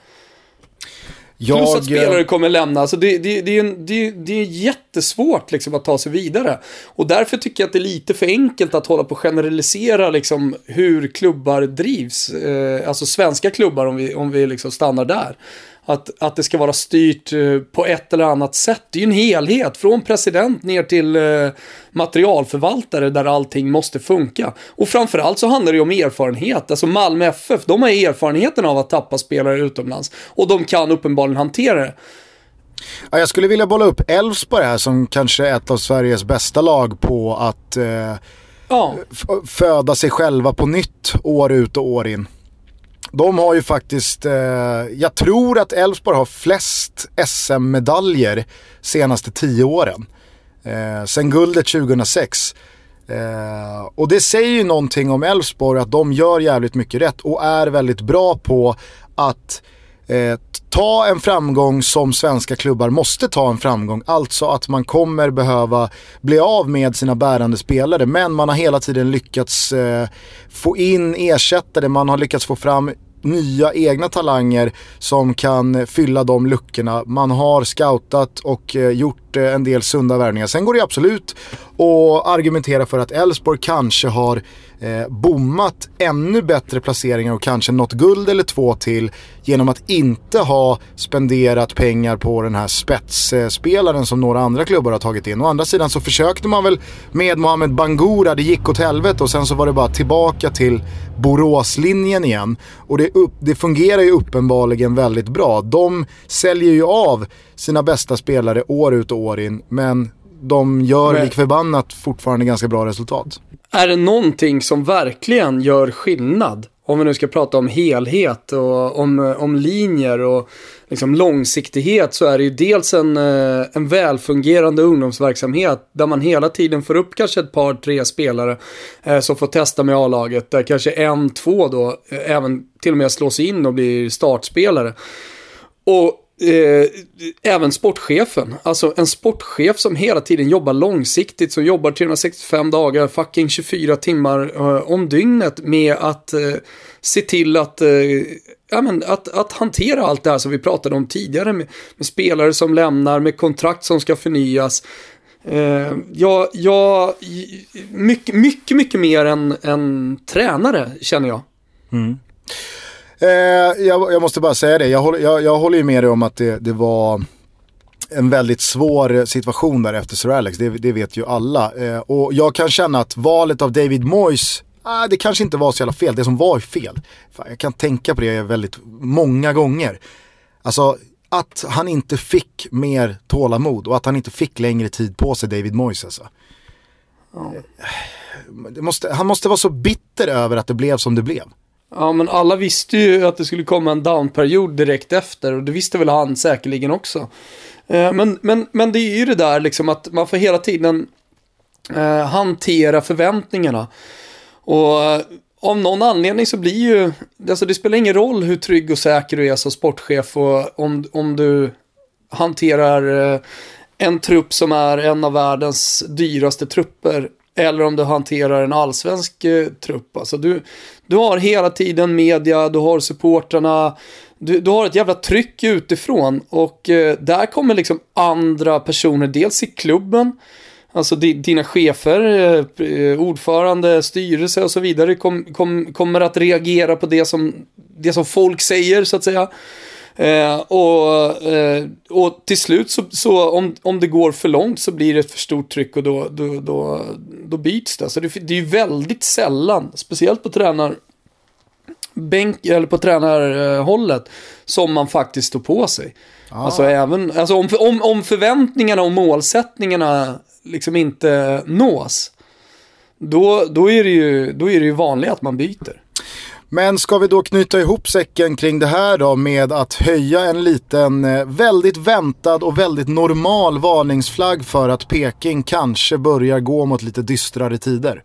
Jag... Plus att spelare kommer lämna. Alltså det, det, det, är en, det, det är jättesvårt liksom att ta sig vidare. Och därför tycker jag att det är lite för enkelt att hålla på och generalisera liksom hur klubbar drivs. Eh, alltså svenska klubbar om vi, om vi liksom stannar där att, att det ska vara styrt eh, på ett eller annat sätt. Det är ju en helhet, från president ner till eh, materialförvaltare där allting måste funka. Och framförallt så handlar det ju om erfarenhet. Alltså Malmö FF, de har erfarenheten av att tappa spelare utomlands. Och de kan uppenbarligen hantera det. Ja, jag skulle vilja bolla upp Elfsborg här som kanske är ett av Sveriges bästa lag på att eh, ja. föda sig själva på nytt år ut och år in. De har ju faktiskt, eh, jag tror att Elfsborg har flest SM-medaljer senaste tio åren. Eh, sen guldet 2006. Eh, och det säger ju någonting om Elfsborg att de gör jävligt mycket rätt och är väldigt bra på att eh, ta en framgång som svenska klubbar måste ta en framgång. Alltså att man kommer behöva bli av med sina bärande spelare. Men man har hela tiden lyckats eh, få in ersättare, man har lyckats få fram nya egna talanger som kan fylla de luckorna. Man har scoutat och eh, gjort eh, en del sunda värvningar. Sen går det absolut och argumentera för att Elfsborg kanske har eh, bommat ännu bättre placeringar och kanske något guld eller två till genom att inte ha spenderat pengar på den här spetsspelaren som några andra klubbar har tagit in. Å andra sidan så försökte man väl med Mohamed Bangura, det gick åt helvete och sen så var det bara tillbaka till Boråslinjen igen. Och det, upp, det fungerar ju uppenbarligen väldigt bra. De säljer ju av sina bästa spelare år ut och år in, men de gör lik förbannat fortfarande ganska bra resultat. Är det någonting som verkligen gör skillnad, om vi nu ska prata om helhet och om, om linjer och liksom långsiktighet, så är det ju dels en, eh, en välfungerande ungdomsverksamhet där man hela tiden får upp kanske ett par, tre spelare eh, som får testa med A-laget, där kanske en, två då eh, även till och med slås in och blir startspelare. Och Eh, även sportchefen, alltså en sportchef som hela tiden jobbar långsiktigt, som jobbar 365 dagar, fucking 24 timmar eh, om dygnet med att eh, se till att, eh, ja, men, att, att hantera allt det här som vi pratade om tidigare med, med spelare som lämnar, med kontrakt som ska förnyas. Eh, ja, ja, mycket, mycket, mycket mer än än tränare känner jag. Mm. Eh, jag, jag, måste bara säga det, jag håller, jag, jag håller ju med dig om att det, det, var en väldigt svår situation där efter Sir Alex, det, det vet ju alla. Eh, och jag kan känna att valet av David Moyes, ah, det kanske inte var så jävla fel, det som var fel. Fan, jag kan tänka på det väldigt många gånger. Alltså att han inte fick mer tålamod och att han inte fick längre tid på sig, David Moyes alltså. Oh. Måste, han måste vara så bitter över att det blev som det blev. Ja, men alla visste ju att det skulle komma en downperiod direkt efter och det visste väl han säkerligen också. Eh, men, men, men det är ju det där liksom att man får hela tiden eh, hantera förväntningarna. Och eh, av någon anledning så blir ju, alltså det spelar ingen roll hur trygg och säker du är som sportchef och om, om du hanterar en trupp som är en av världens dyraste trupper eller om du hanterar en allsvensk eh, trupp. Alltså du, du har hela tiden media, du har supportrarna, du, du har ett jävla tryck utifrån och eh, där kommer liksom andra personer, dels i klubben, Alltså dina chefer, eh, ordförande, styrelse och så vidare kom, kom, kommer att reagera på det som, det som folk säger så att säga. Eh, och, eh, och till slut så, så, om, om det går för långt så blir det ett för stort tryck och då, då, då, då byts det. Så det, det är ju väldigt sällan, speciellt på tränar bänk, eller på tränarhållet, som man faktiskt står på sig. Ah. Alltså, även, alltså om, om, om förväntningarna och målsättningarna liksom inte nås, då, då, är det ju, då är det ju vanligt att man byter. Men ska vi då knyta ihop säcken kring det här då med att höja en liten eh, väldigt väntad och väldigt normal varningsflagg för att Peking kanske börjar gå mot lite dystrare tider?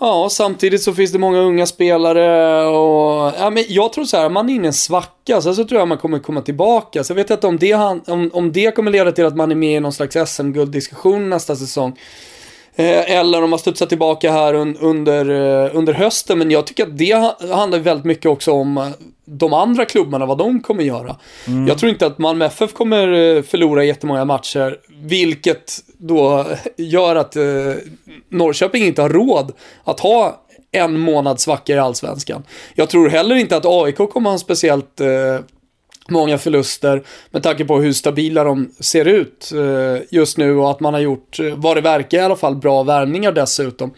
Ja, samtidigt så finns det många unga spelare och... Ja, men jag tror så här, man är inne i en svacka, sen så tror jag man kommer komma tillbaka. Så jag vet inte om det, om, om det kommer leda till att man är med i någon slags SM-gulddiskussion nästa säsong. Eh, eller om man studsar tillbaka här un, under, eh, under hösten. Men jag tycker att det handlar väldigt mycket också om eh, de andra klubbarna, vad de kommer göra. Mm. Jag tror inte att Malmö FF kommer förlora jättemånga matcher, vilket då gör att eh, Norrköping inte har råd att ha en månads svacka i allsvenskan. Jag tror heller inte att AIK kommer ha en speciellt eh, många förluster med tanke på hur stabila de ser ut eh, just nu och att man har gjort, eh, vad det verkar i alla fall, bra värvningar dessutom.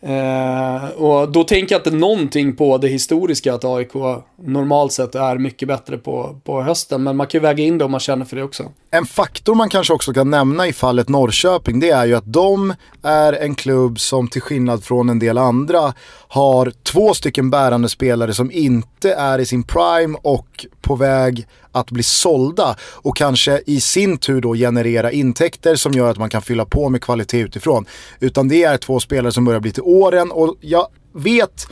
Eh, och då tänker jag inte någonting på det historiska att AIK normalt sett är mycket bättre på, på hösten. Men man kan ju väga in det om man känner för det också. En faktor man kanske också kan nämna i fallet Norrköping det är ju att de är en klubb som till skillnad från en del andra har två stycken bärande spelare som inte är i sin prime och på väg att bli sålda och kanske i sin tur då generera intäkter som gör att man kan fylla på med kvalitet utifrån. Utan det är två spelare som börjar bli till åren och jag vet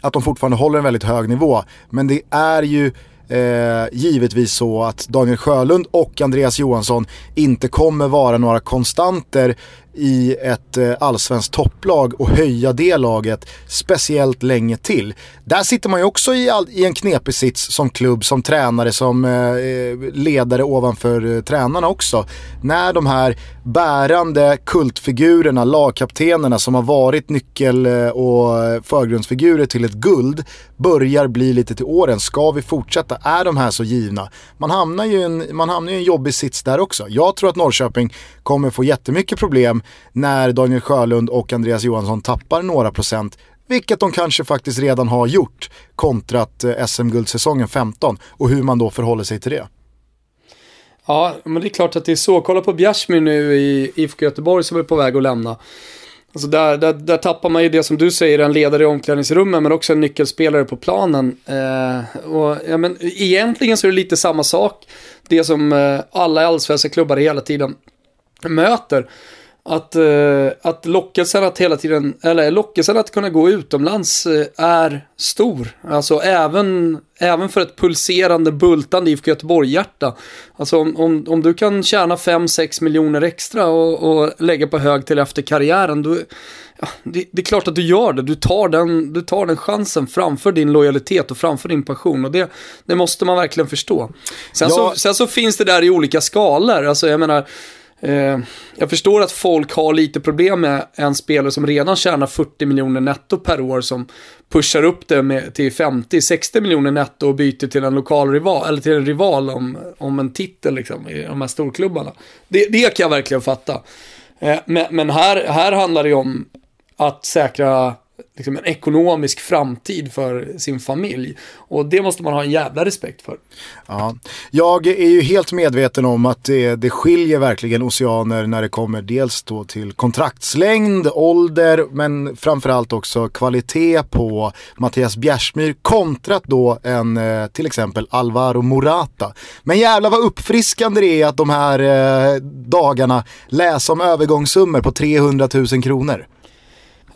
att de fortfarande håller en väldigt hög nivå. Men det är ju eh, givetvis så att Daniel Sjölund och Andreas Johansson inte kommer vara några konstanter i ett eh, allsvenskt topplag och höja det laget speciellt länge till. Där sitter man ju också i, all, i en knepig sits som klubb, som tränare, som eh, eh ledare ovanför eh, tränarna också. När de här bärande kultfigurerna, lagkaptenerna som har varit nyckel eh, och förgrundsfigurer till ett guld börjar bli lite till åren. Ska vi fortsätta? Är de här så givna? Man hamnar ju i en, man hamnar i en jobbig sits där också. Jag tror att Norrköping kommer få jättemycket problem när Daniel Sjölund och Andreas Johansson tappar några procent vilket de kanske faktiskt redan har gjort kontrat eh, SM-guldsäsongen 15 och hur man då förhåller sig till det. Ja, men det är klart att det är så. Kolla på Bjärsmyr nu i IFK Göteborg som är på väg att lämna. Alltså där, där, där tappar man ju det som du säger, en ledare i omklädningsrummet men också en nyckelspelare på planen. Eh, och, ja, men egentligen så är det lite samma sak. Det som eh, alla allsvenska klubbar hela tiden möter att, uh, att lockelsen att hela tiden, eller lockelsen att kunna gå utomlands uh, är stor. Alltså även, även för ett pulserande, bultande IFK Göteborg-hjärta. Alltså om, om, om, du kan tjäna 5-6 miljoner extra och, och, lägga på hög till efter karriären, då, ja, det, det, är klart att du gör det. Du tar, den, du tar den chansen framför din lojalitet och framför din passion. Och det, det måste man verkligen förstå. Sen, ja. så, sen så finns det där i olika skalor. Alltså jag menar, Eh, jag förstår att folk har lite problem med en spelare som redan tjänar 40 miljoner netto per år som pushar upp det med, till 50-60 miljoner netto och byter till en lokal rival, eller till en rival om, om en titel liksom, i de här storklubbarna. Det, det kan jag verkligen fatta. Eh, men, men här, här handlar det om att säkra liksom en ekonomisk framtid för sin familj. Och det måste man ha en jävla respekt för. Ja. Jag är ju helt medveten om att det, det skiljer verkligen oceaner när det kommer dels då till kontraktslängd, ålder, men framförallt också kvalitet på Mattias Bjärsmyr kontrat då en eh, till exempel Alvaro Morata. Men jävla vad uppfriskande det är att de här eh, dagarna läsa om övergångssummor på 300 000 kronor.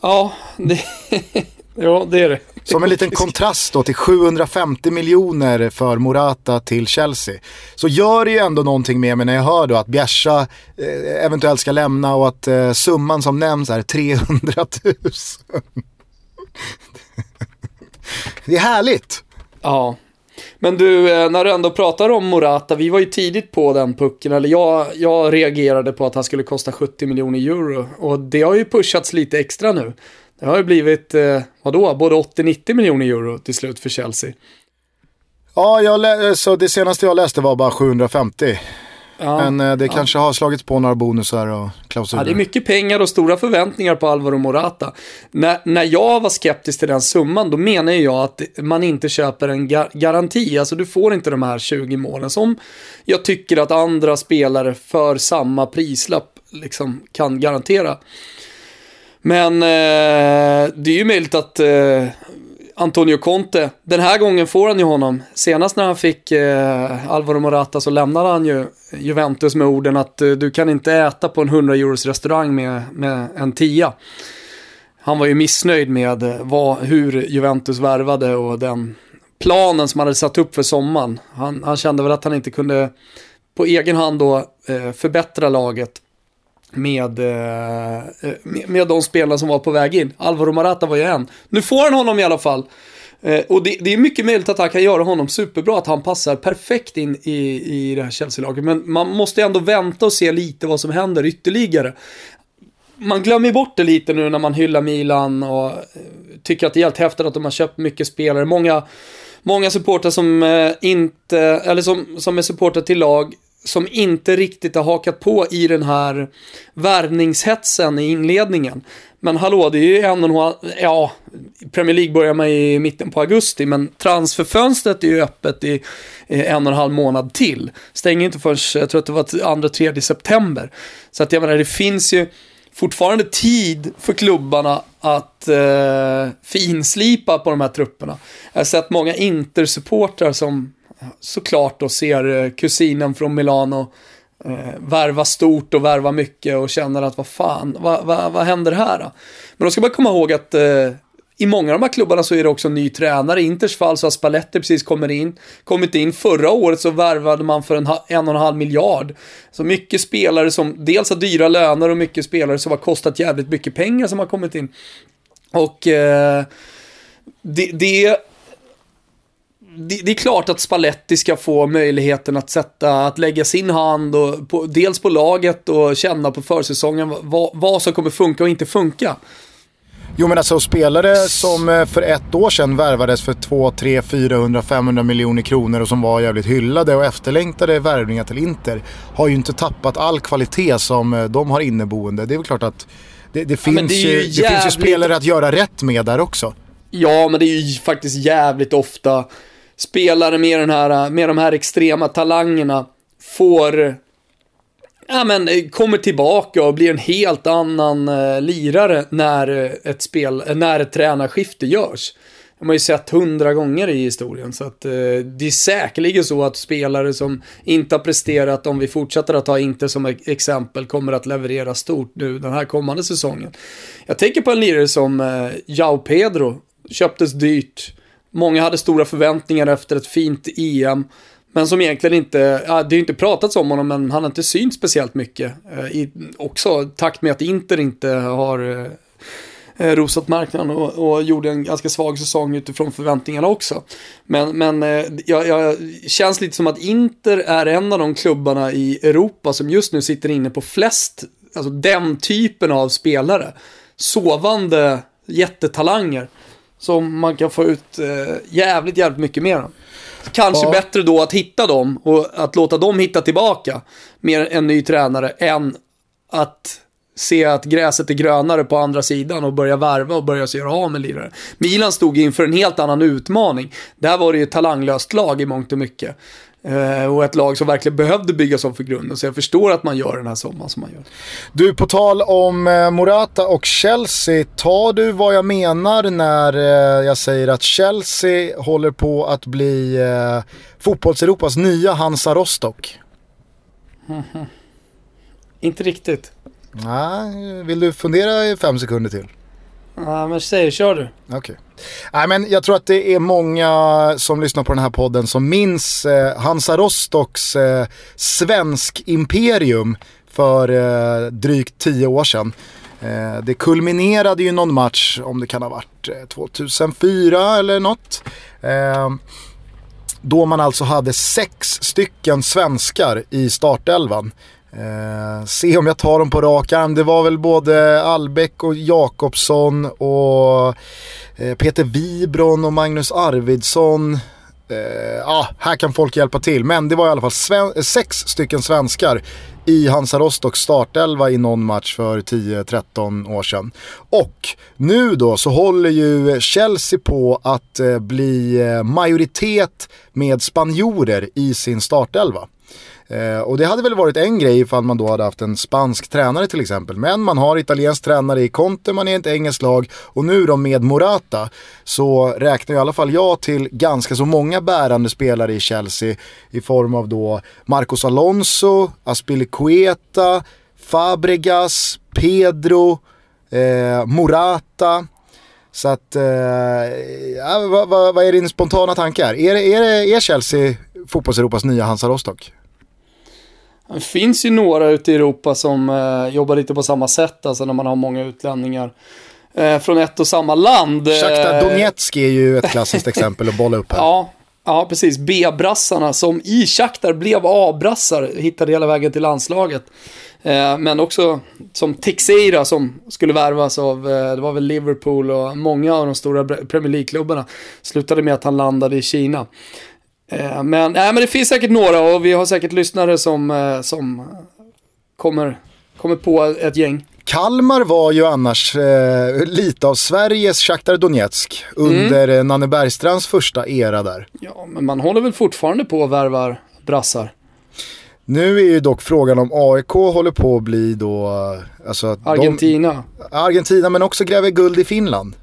Ja, det, ja, det är det. Som en liten kontrast då till 750 miljoner för Morata till Chelsea. Så gör det ju ändå någonting med mig när jag hör då att Bjärsa eh, eventuellt ska lämna och att eh, summan som nämns är 300 000. det är härligt. Ja. Men du, eh, när du ändå pratar om Morata, vi var ju tidigt på den pucken, eller jag, jag reagerade på att han skulle kosta 70 miljoner euro. Och det har ju pushats lite extra nu. Det har ju blivit, eh, vadå, både 80-90 miljoner euro till slut för Chelsea. Ja, jag så det senaste jag läste var bara 750. Ja, Men eh, det kanske har slagits på några bonusar och klausuler. Ja, det är mycket pengar och stora förväntningar på Alvaro Morata. När, när jag var skeptisk till den summan, då menar jag att man inte köper en gar garanti. Alltså du får inte de här 20 målen som jag tycker att andra spelare för samma prislapp liksom kan garantera. Men eh, det är ju möjligt att eh, Antonio Conte. Den här gången får han ju honom. Senast när han fick eh, Alvaro Morata så lämnade han ju Juventus med orden att eh, du kan inte äta på en 100 euros restaurang med, med en tia. Han var ju missnöjd med eh, vad, hur Juventus värvade och den planen som han hade satt upp för sommaren. Han, han kände väl att han inte kunde på egen hand då eh, förbättra laget med, eh, med, med de spelare som var på väg in. Alvaro Morata var ju en. Nu får han honom i alla fall. Eh, och det, det, är mycket möjligt att han kan göra honom superbra, att han passar perfekt in i, i det här Chelsea-laget. Men man måste ändå vänta och se lite vad som händer ytterligare. Man glömmer bort det lite nu när man hyllar Milan och eh, tycker att det är helt häftigt att de har köpt mycket spelare. Många, många supportrar som eh, inte, eller som, som är supportrar till lag som inte riktigt har hakat på i den här värvningshetsen i inledningen. Men hallå, det är ju en och en halv, ja, Premier League börjar man i mitten på augusti, men transferfönstret är ju öppet i en och en halv månad till. Stänger inte förrän, jag tror att det var andra, tredje september. Så att jag menar, det finns ju fortfarande tid för klubbarna att eh, finslipa på de här trupperna. Jag har sett många Inter-supportrar som såklart då ser eh, kusinen från Milano eh, värva stort och värva mycket och känner att vad fan, vad, vad, vad händer här då? Men då ska man komma ihåg att eh, i många av de här klubbarna så är det också en ny tränare. I Inters fall så har Spalletti precis kommit in. Kommit in. Förra året så värvade man för en, en och en halv miljard. Så mycket spelare som dels har dyra löner och mycket spelare som har kostat jävligt mycket pengar som har kommit in. Och eh, det, det det, det, är klart att Spalletti ska få möjligheten att sätta, att lägga sin hand och på, dels på laget och känna på försäsongen vad, vad som kommer funka och inte funka. Jo men alltså spelare som eh, för ett år sedan värvades för 2, 3, 400, 500 miljoner kronor och som var jävligt hyllade och efterlängtade värvningar till Inter har ju inte tappat all kvalitet som eh, de har inneboende. Det är väl klart att det, det finns, ja, det ju, det finns ju spelare att göra rätt med där också. Ja, men det är ju faktiskt jävligt ofta spelare med, den här, med de här extrema talangerna får ja, men, eh, kommer tillbaka och blir en helt annan eh, lirare när eh, ett, spel, eh, när ett tränarskifte görs. De har ju sett hundra gånger i historien. Så att, eh, det är säkerligen så att spelare som inte har presterat, om vi fortsätter att ta inte som e-, exempel, kommer att leverera stort nu den här kommande säsongen. Jag tänker på en lirare som eh, Jao Pedro, köptes dyrt. Många hade stora förväntningar efter ett fint EM. Men som egentligen inte, ja, det har inte pratats om honom men han har inte synts speciellt mycket. Eh, I, också takt med att Inter inte har eh, eh, rosat marknaden och, och, gjorde en ganska svag säsong utifrån förväntningarna också. Men, men eh, jag, jag, känns lite som att Inter är en av de klubbarna i Europa som just nu sitter inne på flest, alltså den typen av spelare. Sovande jättetalanger som man kan få ut eh, jävligt, jävligt mycket mer av. Kanske ja. bättre då att hitta dem och att låta dem hitta tillbaka med en ny tränare än att se att gräset är grönare på andra sidan och börja värva och börja göra av med lirare. Milan stod inför en helt annan utmaning. Där var det ju ett talanglöst lag i mångt och mycket. Eh, och ett lag som verkligen behövde byggas om för grunden. Så jag förstår att man gör den här sommaren som man gör. Du, på tal om eh, Morata och Chelsea. Tar du vad jag menar när eh, jag säger att Chelsea håller på att bli eh, fotbolls-Europas nya Hansa Rostock? Mm -hmm. Inte riktigt. Nej, vill du fundera i fem sekunder till? Ja, men säg, kör du. Okej. Okay. Nej, men jag tror att det är många som lyssnar på den här podden som minns eh, Hansa Rostocks eh, svensk imperium för eh, drygt tio år sedan. Eh, det kulminerade ju någon match, om det kan ha varit eh, 2004 eller något. Eh, då man alltså hade sex stycken svenskar i startelvan. Eh, se om jag tar dem på rak arm. Det var väl både Albeck och Jakobsson och eh, Peter Wibron och Magnus Arvidsson. Eh, ah, här kan folk hjälpa till. Men det var i alla fall eh, sex stycken svenskar i Hansa Rostocks startelva i någon match för 10-13 år sedan. Och nu då så håller ju Chelsea på att eh, bli eh, majoritet med spanjorer i sin startelva. Eh, och det hade väl varit en grej ifall man då hade haft en spansk tränare till exempel. Men man har italiensk tränare i Conte, man är ett engelskt lag och nu då med Morata så räknar i alla fall jag till ganska så många bärande spelare i Chelsea i form av då Marcos Alonso, Aspilicueta, Fabregas, Pedro, eh, Morata. Så att, eh, ja, vad, vad, vad, är din spontana tankar? Är, är, är Chelsea fotbolls-Europas nya Hansa Rostock? Det finns ju några ute i Europa som eh, jobbar lite på samma sätt, alltså när man har många utlänningar eh, från ett och samma land. Shakhtar eh, Donetsk är ju ett klassiskt exempel att bolla upp här. Ja, ja precis. B-brassarna som i Shakhtar blev A-brassar, hittade hela vägen till landslaget. Eh, men också som Teixeira som skulle värvas av, eh, det var väl Liverpool och många av de stora Premier League-klubbarna. Slutade med att han landade i Kina. Eh, men, nej, men det finns säkert några och vi har säkert lyssnare som, eh, som kommer, kommer på ett gäng. Kalmar var ju annars eh, lite av Sveriges Shakhtar Donetsk under mm. Nanne Bergstrands första era där. Ja, men man håller väl fortfarande på och värvar brassar. Nu är ju dock frågan om AIK håller på att bli då... Alltså Argentina. De, Argentina men också gräver guld i Finland.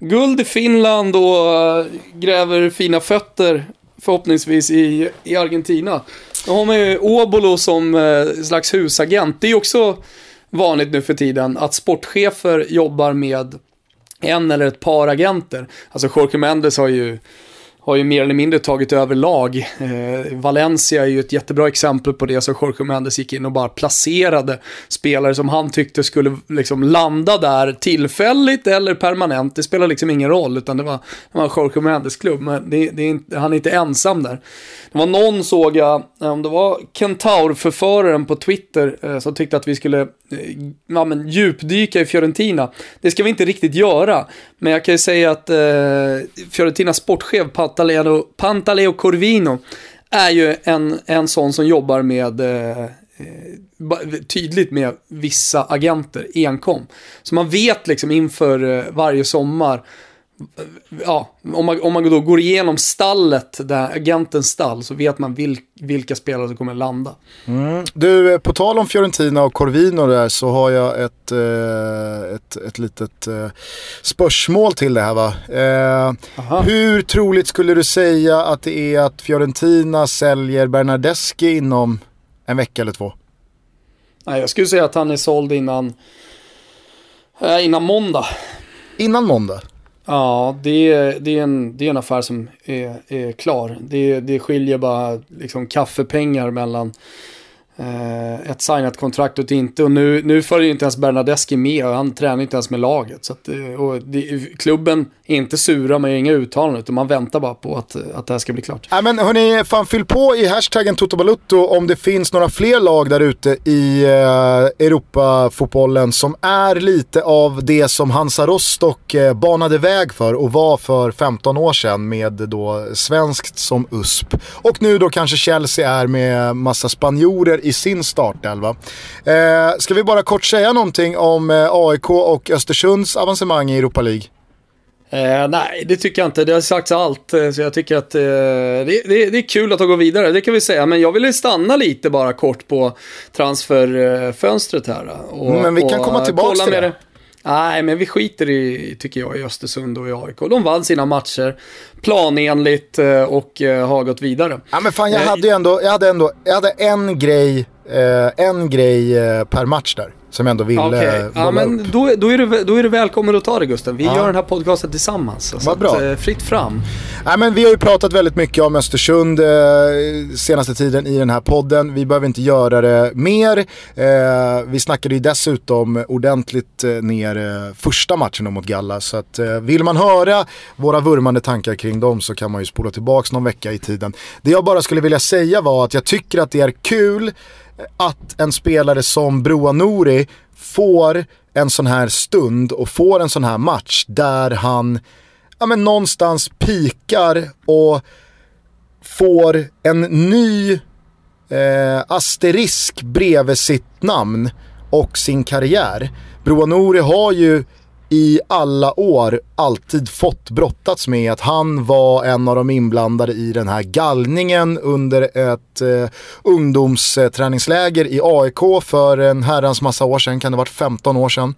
Guld i Finland och gräver fina fötter förhoppningsvis i, i Argentina. Då har man ju Obolo som eh, slags husagent. Det är också vanligt nu för tiden att sportchefer jobbar med en eller ett par agenter. Alltså Jorge Mendes har ju har ju mer eller mindre tagit över lag. Eh, Valencia är ju ett jättebra exempel på det, så Jorge Mendes gick in och bara placerade spelare som han tyckte skulle liksom landa där tillfälligt eller permanent. Det spelar liksom ingen roll, utan det var, det var Jorge Mendes klubb, men det, det är inte, han är inte ensam där. Det var någon såg jag, eh, om det var Kentaur-förföraren på Twitter, eh, som tyckte att vi skulle Eh, ja, men, djupdyka i Fiorentina. Det ska vi inte riktigt göra, men jag kan ju säga att eh, Fiorentinas sportchef Pantaleo, Pantaleo Corvino är ju en, en sån som jobbar med eh, eh tydligt med vissa agenter enkom. Så man vet liksom inför eh, varje sommar ja, om man, om man då går igenom stallet, där agentens stall, så vet man vil, vilka spelare som kommer landa. Mm. Du, på tal om Fiorentina och Corvino där så har jag ett, eh, ett, ett litet eh, spörsmål till det här va. Eh, hur troligt skulle du säga att det är att Fiorentina säljer Bernardeschi inom en vecka eller två? Nej, jag skulle säga att han är såld innan, eh, innan måndag. Innan måndag? Ja, det är, det är, en, det är en affär som är, är klar. Det, det skiljer bara liksom kaffepengar mellan eh, Eh, ett signat kontrakt och inte. Och nu, nu följer inte ens Bernadeschi med och han tränar inte ens med laget. Så att, eh, och det, klubben är inte sura, man gör inga uttalanden utan man väntar bara på att, att det här ska bli klart. Ja, men hörni, fan fyll på i hashtaggen Totobalutto om det finns några fler lag där ute i eh, Europafotbollen som är lite av det som Hansa Rostock eh, banade väg för och var för 15 år sedan med då svenskt som USP. Och nu då kanske Chelsea är med massa spanjorer i sin startelva. Eh, ska vi bara kort säga någonting om eh, AIK och Östersunds avancemang i Europa League? Eh, nej, det tycker jag inte. Det har sagts allt. Eh, så jag tycker att eh, det, det, det, är kul att gå vidare, det kan vi säga. Men jag ville stanna lite bara kort på transferfönstret här. Och, men vi kan och, komma tillbaka till det. det. Nej, men vi skiter i, tycker jag, i Östersund och i AIK. De vann sina matcher planenligt eh, och har gått vidare. Ja, men fan, jag hade ju ändå, jag hade ändå, jag hade en grej, en grej per match där. Som jag ändå ville okay. Ja, men då, då, är du, då är du välkommen att ta det Gusten. Vi ja. gör den här podcasten tillsammans. Vad bra. Att, eh, fritt fram. Ja, men vi har ju pratat väldigt mycket om Östersund eh, senaste tiden i den här podden. Vi behöver inte göra det mer. Eh, vi snackade ju dessutom ordentligt eh, ner eh, första matchen mot Galla. Så att, eh, vill man höra våra vurmande tankar kring dem så kan man ju spola tillbaka någon vecka i tiden. Det jag bara skulle vilja säga var att jag tycker att det är kul att en spelare som Broa Nouri får en sån här stund och får en sån här match där han ja, men någonstans pikar och får en ny eh, asterisk bredvid sitt namn och sin karriär. Broa Nouri har ju i alla år alltid fått brottats med att han var en av de inblandade i den här gallningen under ett eh, ungdomsträningsläger i AIK för en herrans massa år sedan, kan det ha varit 15 år sedan.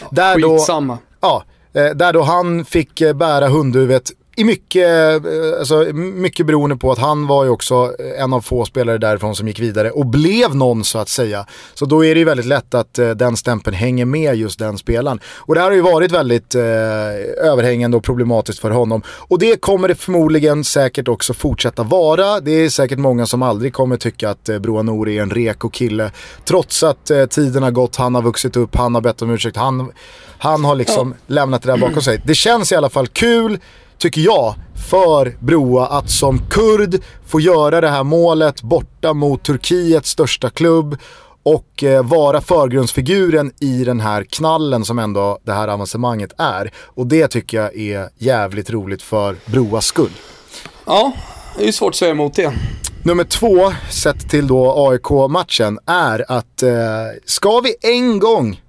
Ja, där skitsamma. Då, ja, eh, där då han fick eh, bära hundhuvudet i mycket, eh, alltså, mycket beroende på att han var ju också en av få spelare därifrån som gick vidare och blev någon så att säga. Så då är det ju väldigt lätt att eh, den stämpeln hänger med just den spelaren. Och det här har ju varit väldigt eh, överhängande och problematiskt för honom. Och det kommer det förmodligen säkert också fortsätta vara. Det är säkert många som aldrig kommer tycka att eh, Broa Nouri är en reko kille. Trots att eh, tiden har gått, han har vuxit upp, han har bett om ursäkt, han, han har liksom ja. lämnat det där bakom sig. Det känns i alla fall kul tycker jag, för Broa att som kurd få göra det här målet borta mot Turkiets största klubb och eh, vara förgrundsfiguren i den här knallen som ändå det här avancemanget är. Och det tycker jag är jävligt roligt för Broas skull. Ja, det är ju svårt att säga emot det. Nummer två, sett till då AIK-matchen, är att eh, ska vi en gång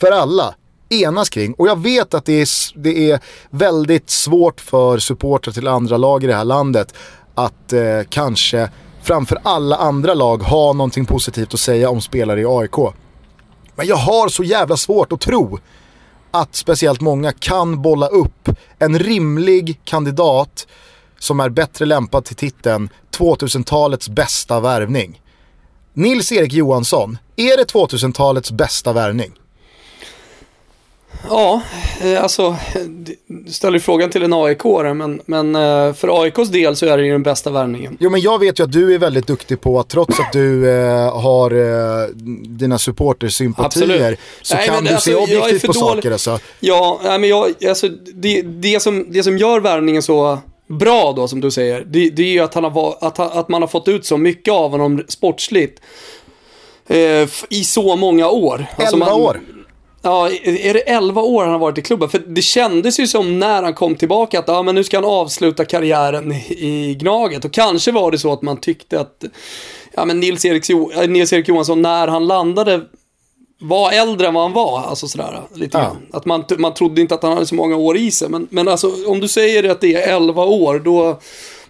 för alla enas kring. Och jag vet att det är, det är väldigt svårt för supportrar till andra lag i det här landet att eh, kanske framför alla andra lag ha någonting positivt att säga om spelare i AIK. Men jag har så jävla svårt att tro att speciellt många kan bolla upp en rimlig kandidat som är bättre lämpad till titeln 2000-talets bästa värvning. Nils-Erik Johansson, är det 2000-talets bästa värvning? Ja, eh, alltså, du ställer frågan till en aik men, men eh, för AIKs del så är det ju den bästa värvningen. Jo men jag vet ju att du är väldigt duktig på att trots att du eh, har eh, dina supportersympatier så Nej, kan men, du alltså, se objektivt på dålig. saker. Alltså. Ja, men jag, alltså, det, det, som, det som gör värvningen så bra då som du säger, det, det är ju att, han har, att, att man har fått ut så mycket av honom sportsligt. Eh, I så många år. 11 alltså man, år. Ja, är det 11 år han har varit i klubben? För det kändes ju som när han kom tillbaka att ja, men nu ska han avsluta karriären i Gnaget. Och kanske var det så att man tyckte att ja, men Nils-Erik äh, Nils Johansson, när han landade, var äldre än vad han var. Alltså sådär, lite ja. Att man, man trodde inte att han hade så många år i sig. Men, men alltså, om du säger att det är 11 år, då,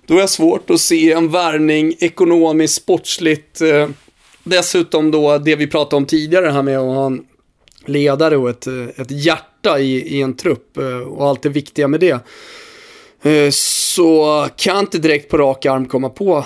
då är det svårt att se en värvning ekonomiskt, sportsligt. Eh, dessutom då det vi pratade om tidigare, det här med att ha en ledare och ett, ett hjärta i, i en trupp eh, och allt det viktiga med det. Eh, så kan inte direkt på rak arm komma på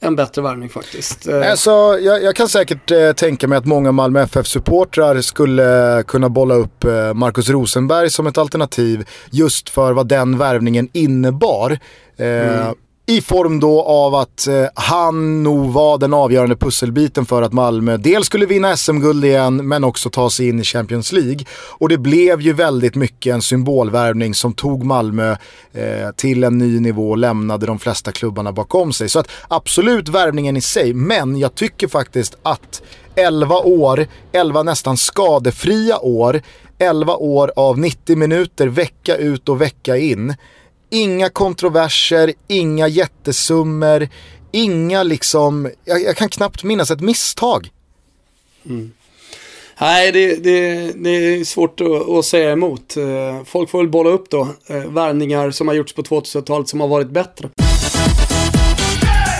en bättre värvning faktiskt. Eh, alltså, jag, jag kan säkert eh, tänka mig att många Malmö FF-supportrar skulle kunna bolla upp eh, Marcus Rosenberg som ett alternativ just för vad den värvningen innebar. Mm. I form då av att eh, han nog var den avgörande pusselbiten för att Malmö dels skulle vinna SM-guld igen men också ta sig in i Champions League. Och det blev ju väldigt mycket en symbolvärvning som tog Malmö eh, till en ny nivå och lämnade de flesta klubbarna bakom sig. Så att absolut värvningen i sig, men jag tycker faktiskt att 11 år, 11 nästan skadefria år, 11 år av 90 minuter vecka ut och vecka in Inga kontroverser, inga jättesummor, inga liksom, jag, jag kan knappt minnas ett misstag. Mm. Nej, det, det, det, är svårt att, att, säga emot. Eh, folk får väl bolla upp då, eh, värvningar som har gjorts på 2000-talet som har varit bättre.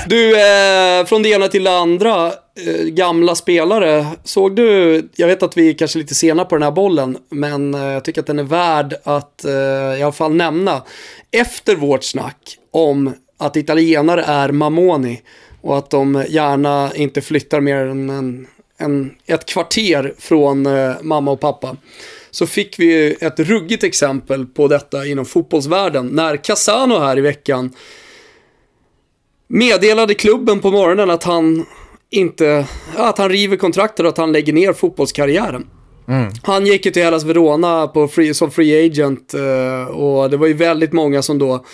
Du, eh, från det ena till det andra, eh, gamla spelare. Såg du, jag vet att vi är kanske lite sena på den här bollen, men eh, jag tycker att den är värd att eh, i alla fall nämna. Efter vårt snack om att italienare är Mamoni och att de gärna inte flyttar mer än en, en, ett kvarter från eh, mamma och pappa så fick vi ett ruggigt exempel på detta inom fotbollsvärlden när Casano här i veckan meddelade klubben på morgonen att han inte, att han river kontraktet och att han lägger ner fotbollskarriären. Mm. Han gick ju till Hellas Verona på free, som free agent eh, och det var ju väldigt många som då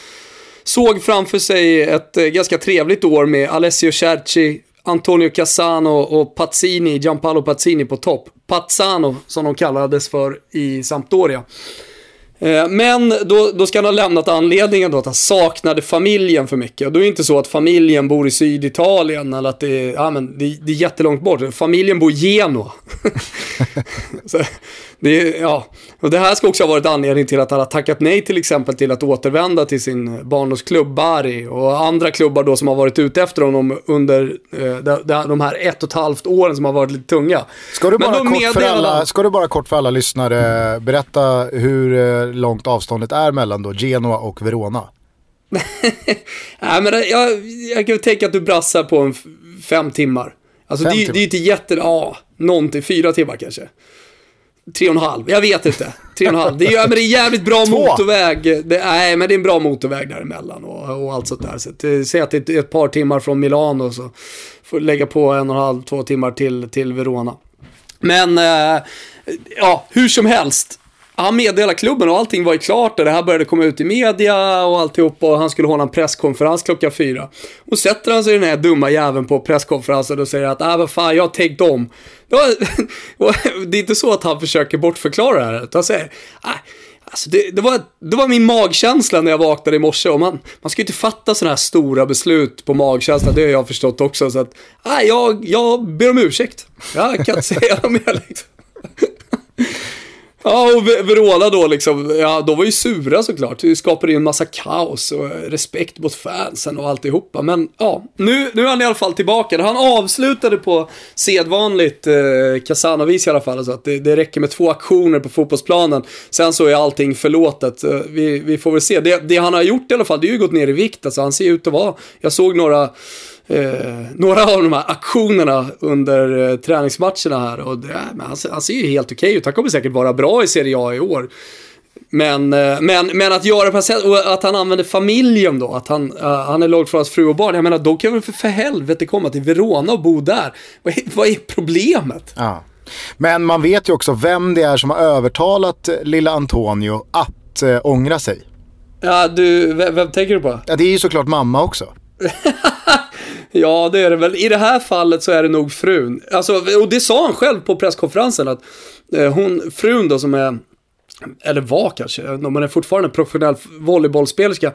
såg framför sig ett eh, ganska trevligt år med Alessio Cerci, Antonio Cassano och Pazzini, Gianpaolo Pazzini på topp. Pazzano som de kallades för i Sampdoria. Eh, men då, då ska han ha lämnat anledningen då att han saknade familjen för mycket. Och då är det inte så att familjen bor i Syditalien eller att det är, ja, men det, det är jättelångt bort. Familjen bor i Genua. så, det, ja. och det här ska också ha varit anledning till att han har tackat nej till exempel till att återvända till sin barndomsklubb Bari och andra klubbar då som har varit ute efter honom under eh, de, de här ett och ett halvt åren som har varit lite tunga. Ska du bara, kort för, alla, ska du bara kort för alla lyssnare berätta hur eh, långt avståndet är mellan då Genoa och Verona? Nej, men jag, jag kan tänka att du brassar på en fem timmar. Alltså fem det, timmar. det är ju inte jätte, ja, någonting, fyra timmar kanske. Tre och en halv, jag vet inte. Tre och en halv. Det är, ja, men det är jävligt bra Två. motorväg. Det, nej, men det är en bra motorväg däremellan och, och allt sånt där. Så att, säg att det är ett par timmar från Milano så får lägga på en och en halv, två timmar till, till Verona. Men, eh, ja, hur som helst han meddelade klubben och allting var ju klart och det här började komma ut i media och alltihop och han skulle hålla en presskonferens klockan fyra. Och sätter han sig den här dumma jäveln på presskonferensen och säger att äh vad fan, jag har tänkt om. Det är inte så att han försöker bortförklara det här, utan han säger äh, Alltså det, det, var, det var min magkänsla när jag vaknade i morse och man, man ska ju inte fatta sådana här stora beslut på magkänsla, det har jag förstått också. Så att, äh, jag, jag ber om ursäkt. Jag kan inte säga mer liksom. Ja, och Verona då liksom, ja, de var ju sura såklart. Det skapade ju en massa kaos och respekt mot fansen och alltihopa. Men ja, nu, nu är han i alla fall tillbaka. Han avslutade på sedvanligt eh, Casanovis i alla fall. Så att det, det räcker med två aktioner på fotbollsplanen. Sen så är allting förlåtet. Eh, vi, vi får väl se. Det, det han har gjort i alla fall, det är ju gått ner i vikt. Alltså han ser ut att vara, jag såg några eh, några av de här aktionerna under eh, träningsmatcherna här. Och det, men han, han ser ju helt okej okay ut. Han kommer säkert vara bra i Serie A i år. Men, eh, men, men att göra på sätt och att han använder familjen då, att han, uh, han är långt från hans fru och barn. Jag menar, då kan väl för, för helvete komma till Verona och bo där. Vad är, vad är problemet? Ja. Men man vet ju också vem det är som har övertalat lilla Antonio att äh, ångra sig. Ja, du, vem, vem tänker du på? Ja, det är ju såklart mamma också. Ja, det är det väl. I det här fallet så är det nog frun. Alltså, och det sa han själv på presskonferensen att eh, hon, frun då som är, eller var kanske, men är fortfarande professionell volleybollspelerska.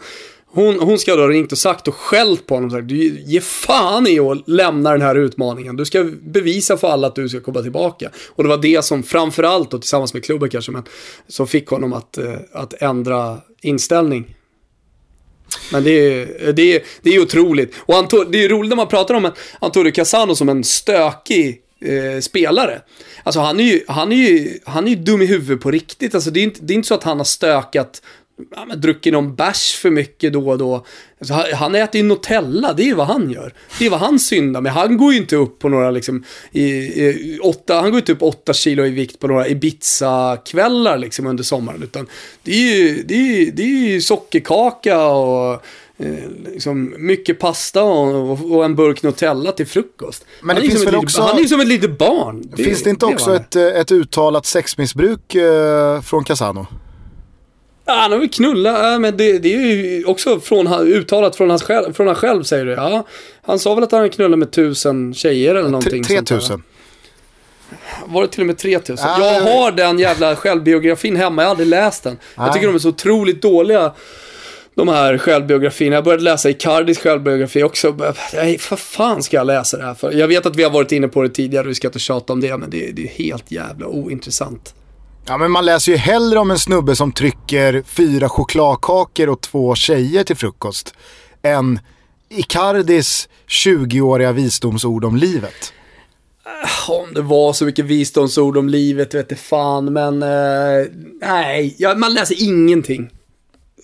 Hon, hon ska då ha ringt och sagt och skällt på honom och sagt, du ge fan i att lämna den här utmaningen. Du ska bevisa för alla att du ska komma tillbaka. Och det var det som framförallt, och tillsammans med klubben kanske, men som fick honom att, eh, att ändra inställning. Men det är, det är, det är otroligt. Och Anto, det är roligt när man pratar om Antonio Casano som en stökig eh, spelare. Alltså han är, ju, han, är ju, han är ju dum i huvudet på riktigt. Alltså det är inte, det är inte så att han har stökat ja, men, druckit någon bärs för mycket då och då. Alltså, han äter ju Nutella, det är ju vad han gör. Det är vad han syndar med. Han går ju inte upp på några, liksom, i, i, åtta, han går inte upp åtta kilo i vikt på några Ibiza-kvällar liksom under sommaren. Utan det är ju, det är, det är ju sockerkaka och eh, liksom mycket pasta och, och, en burk Nutella till frukost. Men det han, finns väl också, han är ju som ett litet barn. Det, finns det inte också ett, ett uttalat sexmissbruk eh, från Casano? Ja, han har väl knullat, men det, det, är ju också från, uttalat från, hans själv, från han själv säger du. Ja, han sa väl att han knullat med tusen tjejer eller någonting. Tre tusen. Var det till och med 3000? Ah, jag har den jävla självbiografin hemma, jag har aldrig läst den. Ah. Jag tycker de är så otroligt dåliga, de här självbiografierna. Jag började läsa Icardis självbiografi också. Nej, för fan ska jag läsa det här för? Jag vet att vi har varit inne på det tidigare, vi ska inte tjata om det, men det, det är helt jävla ointressant. Ja men man läser ju hellre om en snubbe som trycker fyra chokladkakor och två tjejer till frukost än Icardis 20-åriga visdomsord om livet. Eh, om det var så mycket visdomsord om livet vet jag fan, men eh, nej, ja, man läser ingenting.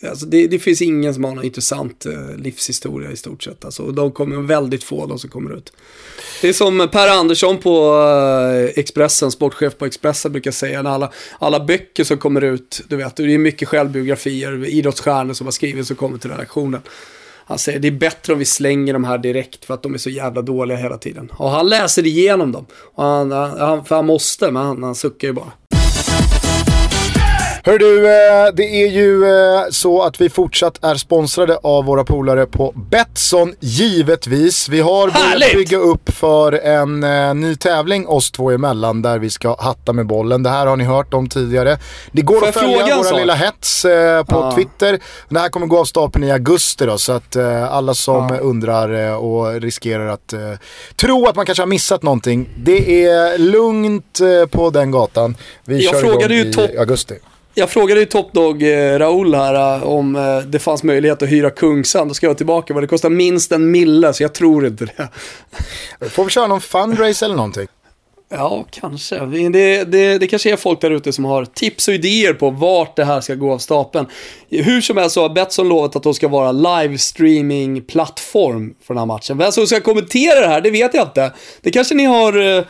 Alltså det, det, finns ingen som har någon intressant eh, livshistoria i stort sett. Alltså, de kommer väldigt få, de som kommer ut. Det är som Per Andersson på eh, Expressen, sportchef på Expressen brukar säga, när alla, alla böcker som kommer ut, du vet, det är mycket självbiografier, idrottsstjärnor som har skrivit som kommer till redaktionen. Han säger det är bättre om vi slänger de här direkt för att de är så jävla dåliga hela tiden. Och han läser igenom dem. Och han, han, för han måste, men han, han suckar ju bara. Hör du, eh, det är ju eh, så att vi fortsatt är sponsrade av våra polare på Betsson, givetvis. Vi har börjat Härligt! bygga upp för en eh, ny tävling oss två emellan där vi ska hatta med bollen. Det här har ni hört om tidigare. Det går Får att följa våra lilla hets på Ja. Twitter. Det här kommer gå av stapeln i augusti då, så att alla som undrar eh, och riskerar att tro att man kanske har missat någonting. Det är lugnt på den gatan. Vi Jag kör frågade igång ju i augusti. Jag frågade ju Top Dog eh, Raoul här eh, om eh, det fanns möjlighet att hyra Kungsan. Då ska jag tillbaka. Vad det kostar minst en mille, så jag tror inte det. Får vi köra någon fundraise eller någonting? Ja, kanske. Det, det, det kanske är folk där ute som har tips och idéer på vart det här ska gå av stapeln. Hur som helst så har Betsson lovat att de ska vara livestreaming-plattform för den här matchen. Vem som ska kommentera det här, det vet jag inte. Det kanske ni har eh,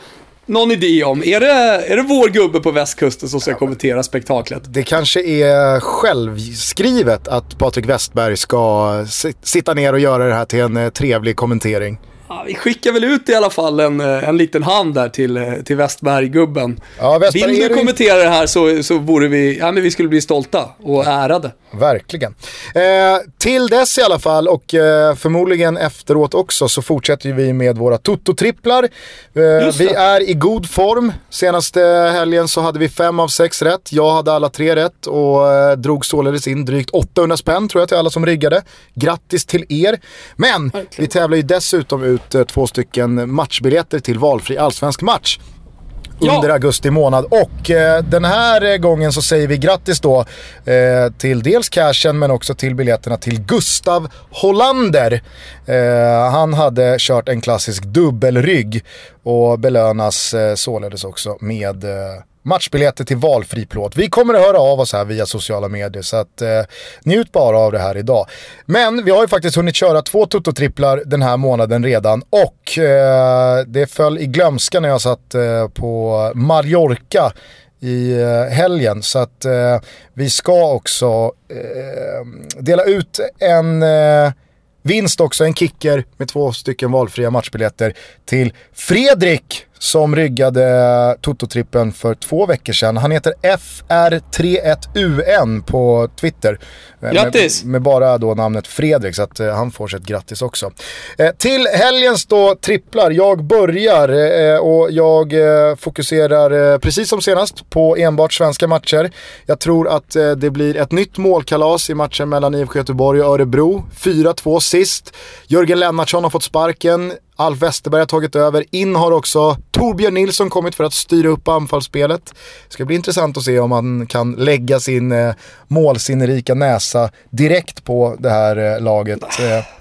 någon idé om. Är det, är det vår gubbe på västkusten som ska kommentera spektaklet? Det kanske är självskrivet att Patrik Westberg ska si- sitta ner och göra det här till en eh, trevlig kommentering. Ja, vi skickar väl ut i alla fall en, eh, en liten hand där till, eh, till Westberg-gubben. Ja, Westberg Vill du kommentera det här så, så borde vi, ja men vi skulle bli stolta och ärade. Verkligen. Eh, till dess i alla fall och eh, förmodligen efteråt också så fortsätter vi med våra Toto-tripplar. Eh, vi är i god form. Senaste helgen så hade vi fem av sex rätt. Jag hade alla tre rätt och eh, drog således in drygt 800 spänn tror jag till alla som riggade. Grattis till er. Men vi tävlar ju dessutom ut eh, två stycken matchbiljetter till valfri allsvensk match Ja. under augusti månad. Och eh, den här gången så säger vi grattis då eh, till dels cashen men också till biljetterna till Gustav Hollander. Eh, han hade kört en klassisk dubbelrygg och belönas eh, således också med eh, matchbiljetter till valfri plåt. Vi kommer att höra av oss här via sociala medier så att eh, njut bara av det här idag. Men vi har ju faktiskt hunnit köra två Toto-tripplar den här månaden redan och eh, det föll i glömska när jag satt eh, på Mallorca i eh, helgen. Så att eh, vi ska också eh, dela ut en eh, vinst också, en kicker med två stycken valfria matchbiljetter till Fredrik som ryggade Toto-trippen för två veckor sedan. Han heter FR31UN på Twitter. Eh, Grattis! Med, med bara då namnet Fredrik så att eh, han får sig ett grattis också. Eh, till helgens då tripplar, jag börjar eh, och jag eh, fokuserar eh, precis som senast på enbart svenska matcher. Jag tror att det blir ett nytt målkalas i matchen mellan IFK Göteborg och Örebro. 4-2 sist. Jörgen Lennartsson har fått sparken. Alf Westerberg har tagit över. In har också Torbjörn Nilsson kommit för att styra upp anfallsspelet. Det ska bli intressant att se om han kan lägga sin eh, målsinnerika näsa direkt på det här eh, laget. Eh,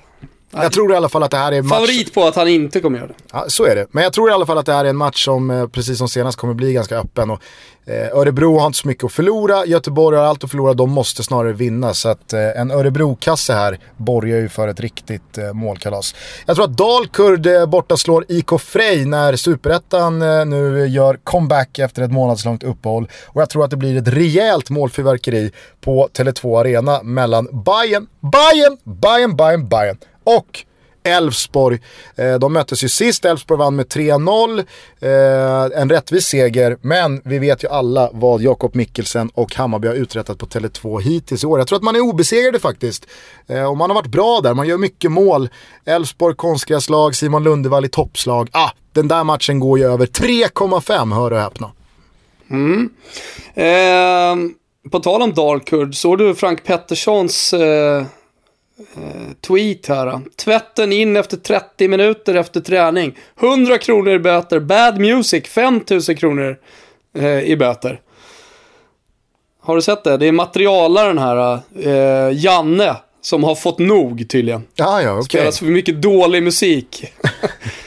jag tror i alla fall att det här är match... Favorit på att han inte kommer göra det. Ja, så är det. Men jag tror i alla fall att det här är en match som, eh, precis som senast, kommer bli ganska öppen. Och, eh, Örebro har inte så mycket att förlora, Göteborg har allt att förlora, de måste snarare vinna. Så att eh, en Örebro-kasse här borgar ju för ett riktigt eh, målkalas. Jag tror att Dalkurd eh, borta slår IK Frej när Superettan eh, nu gör comeback efter ett månadslångt uppehåll. Och jag tror att det blir ett rejält målfyrverkeri på Tele2 Arena mellan Bayern, Bayern, Bayern, Bayern, Bayern och Elfsborg. Eh, de möttes ju sist, Elfsborg vann med 3-0. Eh, en rättvis seger, men vi vet ju alla vad Jakob Mikkelsen och Hammarby har uträttat på Tele2 hittills i år. Jag tror att man är obesegrade faktiskt. Eh, och man har varit bra där, man gör mycket mål. Elfsborg konstgräslag, Simon Lundevall i toppslag. Ah, den där matchen går ju över 3,5, hör och häpna. Ehm, på tal om Dalkurd, såg du Frank Petterssons eh, tweet här? Tvätten in efter 30 minuter efter träning. 100 kronor i böter. Bad Music, 5000 kronor eh, i böter. Har du sett det? Det är materialaren här, eh, Janne, som har fått nog tydligen. Ja, ja, okej. Spelas för mycket dålig musik.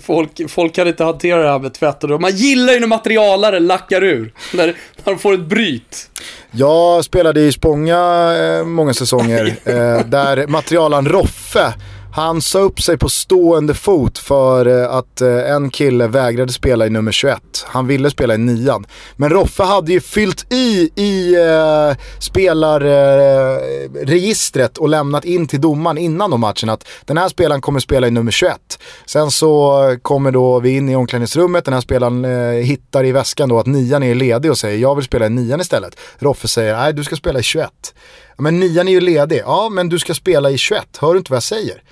Folk, folk kan inte hantera det här med tvätt och. Man gillar ju när materialare lackar ur. När, när de får ett bryt. Jag spelade i Spånga eh, många säsonger eh, där materialaren Roffe han sa upp sig på stående fot för eh, att eh, en kille vägrade spela i nummer 21. Han ville spela i nian. Men Roffe hade ju fyllt i i eh, spelarregistret och lämnat in till domaren innan de matchen att den här spelaren kommer spela i nummer 21. Sen så kommer då vi in i omklädningsrummet, den här spelaren eh, hittar i väskan då att nian är ledig och säger jag vill spela i nian istället. Roffe säger nej du ska spela i 21. Men nian är ju ledig. Ja, men du ska spela i 21. Hör du inte vad jag säger?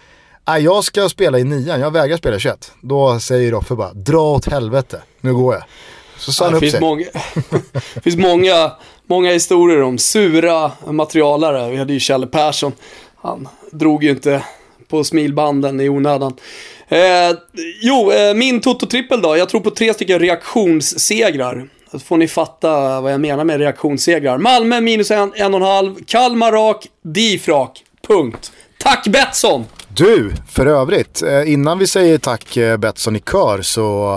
Nej, jag ska spela i nian. Jag vägrar spela i 21. Då säger Roffe bara, dra åt helvete. Nu går jag. Så sa han upp finns sig. Många, det finns många, många historier om sura materialare. Vi hade ju Kjelle Persson. Han drog ju inte på smilbanden i onödan. Eh, jo, eh, min Toto-trippel då. Jag tror på tre stycken reaktionssegrar. Så får ni fatta vad jag menar med reaktionssegrar. Malmö minus en, en och en halv. Kalmar rak, DIF rak. Punkt. Tack Betsson! Du, för övrigt, eh, innan vi säger tack eh, Betsson i kör så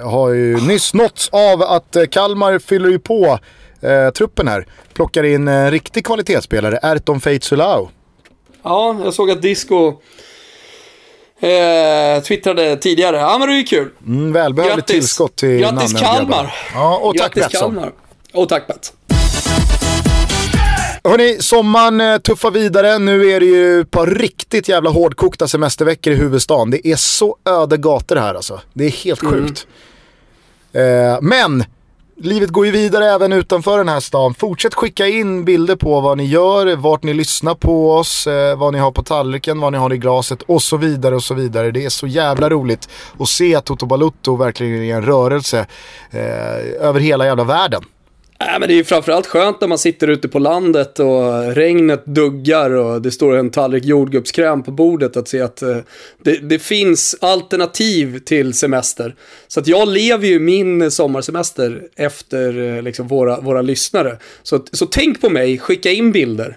eh, har ju nyss nåtts av att Kalmar fyller ju på eh, truppen här. Plockar in en riktig kvalitetsspelare, Erton Feitsulao. Ja, jag såg att Disco eh, twittrade tidigare. Ja, men det är ju kul. Mm, välbehövligt tillskott till Grattis Kalmar! Ja, och tack Grattis Betsson. Kalmar. Och tack Betsson. Hörni, sommaren eh, tuffar vidare. Nu är det ju ett par riktigt jävla hårdkokta semesterveckor i huvudstaden. Det är så öde gator här alltså. Det är helt Mm. sjukt. Eh, men livet går ju vidare även utanför den här stan. Fortsätt skicka in bilder på vad ni gör, vart ni lyssnar på oss, eh, vad ni har på tallriken, vad ni har i glaset och så vidare och så vidare. Det är så jävla roligt att se att Toto Balutto verkligen är en rörelse eh, över hela jävla världen. Nej, men det är ju framförallt skönt när man sitter ute på landet och regnet duggar och det står en tallrik jordgubbskräm på bordet att se att eh, det, det finns alternativ till semester. Så att jag lever ju min sommarsemester efter eh, liksom våra, våra lyssnare. Så, så tänk på mig, skicka in bilder.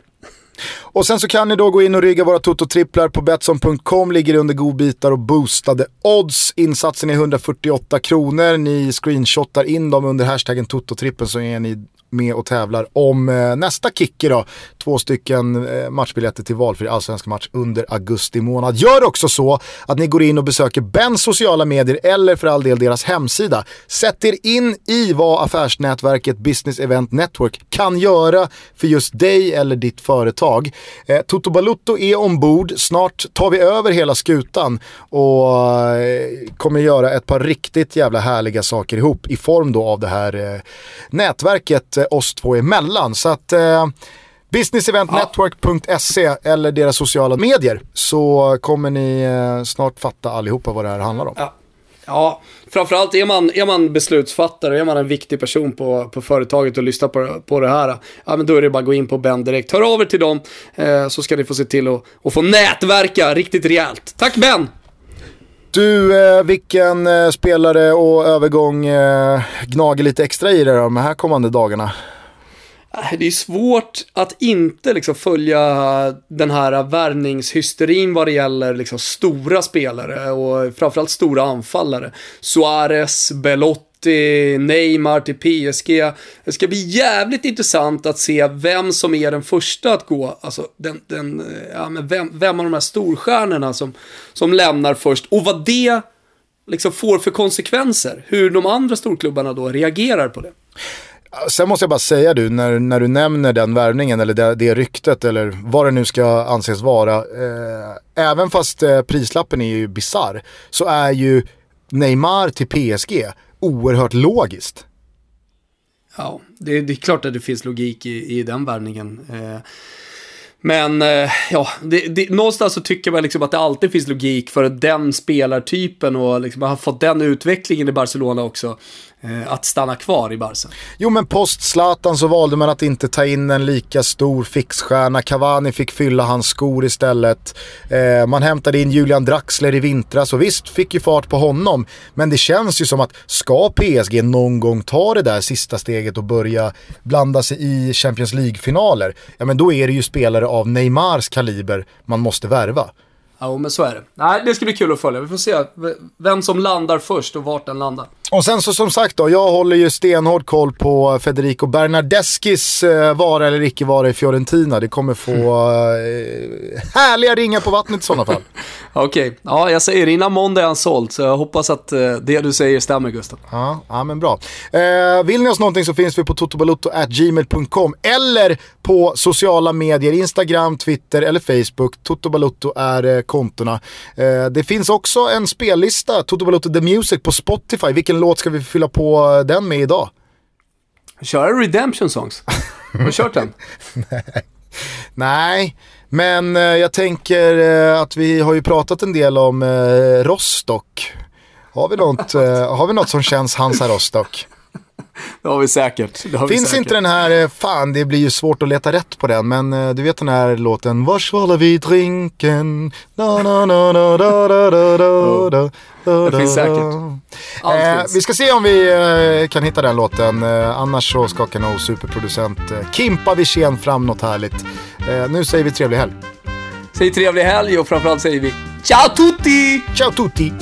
Och sen så kan ni då gå in och rygga våra Toto-tripplar på Betsson.com, ligger under godbitar och boostade odds. Insatsen är 148 kronor, ni screenshotar in dem under hashtaggen Toto-trippen så är ni med och tävlar om eh, nästa kick då. Två stycken eh, matchbiljetter till valfri allsvensk match under augusti månad. Gör också så att ni går in och besöker Bens sociala medier eller för all del deras hemsida. Sätt er in i vad affärsnätverket Business Event Network kan göra för just dig eller ditt företag. Eh, Toto Balutto är ombord, snart tar vi över hela skutan och eh, kommer göra ett par riktigt jävla härliga saker ihop i form då av det här eh, nätverket eh, oss två emellan. Så att eh, businesseventnetwork.se eller deras sociala medier så kommer ni eh, snart fatta allihopa vad det här handlar om. Ja. Ja, framförallt är man, är man beslutsfattare, är man en viktig person på, på företaget och lyssnar på, på det här, ja men då är det bara att gå in på Ben direkt. Hör av er till dem eh, så ska ni få se till att, att få nätverka riktigt rejält. Tack Ben! Du, eh, vilken eh, spelare och övergång eh, gnager lite extra i dig de här kommande dagarna? Det är svårt att inte liksom följa den här värvningshysterin vad det gäller liksom stora spelare och framförallt stora anfallare. Suarez, Belotti, Neymar till PSG. Det ska bli jävligt intressant att se vem som är den första att gå. Alltså den, den, eh, ja, men vem, vem av de här storstjärnorna som, som lämnar först och vad det liksom får för konsekvenser. Hur de andra storklubbarna då reagerar på det. Sen måste jag bara säga du, när, när du nämner den värvningen eller det, det ryktet eller vad det nu ska anses vara. Eh, även fast eh, prislappen är ju bizarr så är ju Neymar till PSG oerhört logiskt. Ja, det, det är klart att det finns logik i, i den värvningen. Eh, men eh, ja, det, det, någonstans så tycker man liksom att det alltid finns logik för den spelartypen och liksom har fått den utvecklingen i Barcelona också. Eh, att stanna kvar i Barca. Jo men post Zlatan så valde man att inte ta in en lika stor fixstjärna. Cavani fick fylla hans skor istället. Eh, man hämtade in Julian Draxler i vintras och visst fick ju fart på honom. Men det känns ju som att ska PSG någon gång ta det där sista steget och börja blanda sig i Champions League-finaler. Ja men då är det ju spelare av Neymars kaliber man måste värva. Ja, men så är det. Nej, det ska bli kul att följa. Vi får se vem som landar först och vart den landar. Och sen så som sagt då, jag håller ju stenhård koll på Federico Bernardeskis eh, vara eller icke vara i Fiorentina. Det kommer få eh, härliga ringar på vattnet i sådana fall. Okej, okay. ja jag säger innan måndag är han såld, så jag hoppas att eh, det du säger stämmer Gustav. Ja, ja men bra. Eh, vill ni oss någonting så finns vi på totobalutto.gmail.com eller på sociala medier, Instagram, Twitter eller Facebook. Toto är eh, kontona. Eh, det finns också en spellista, Toto The Music på Spotify. Vilken låt ska vi fylla på den med idag? Köra Redemption Songs. Har du kört den? Nej. Nej, men eh, jag tänker eh, att vi har ju pratat en del om eh, Rostock. Har vi något, har vi något som känns Hansa Rostock? Det har vi säkert. Har Finns vi säkert. inte den här, fan det blir ju svårt att leta rätt på den, men du vet den här låten Var svarar vi drinken? Na, na, na, na, da, da, da, da, da. Det finns säkert. Eh, vi ska se om vi eh, kan hitta den låten. Eh, annars så skakar nog superproducent eh, Kimpa Wirsén fram något härligt. Eh, nu säger vi trevlig helg. Säg trevlig helg och framförallt säger vi Ciao tutti! Ciao tutti!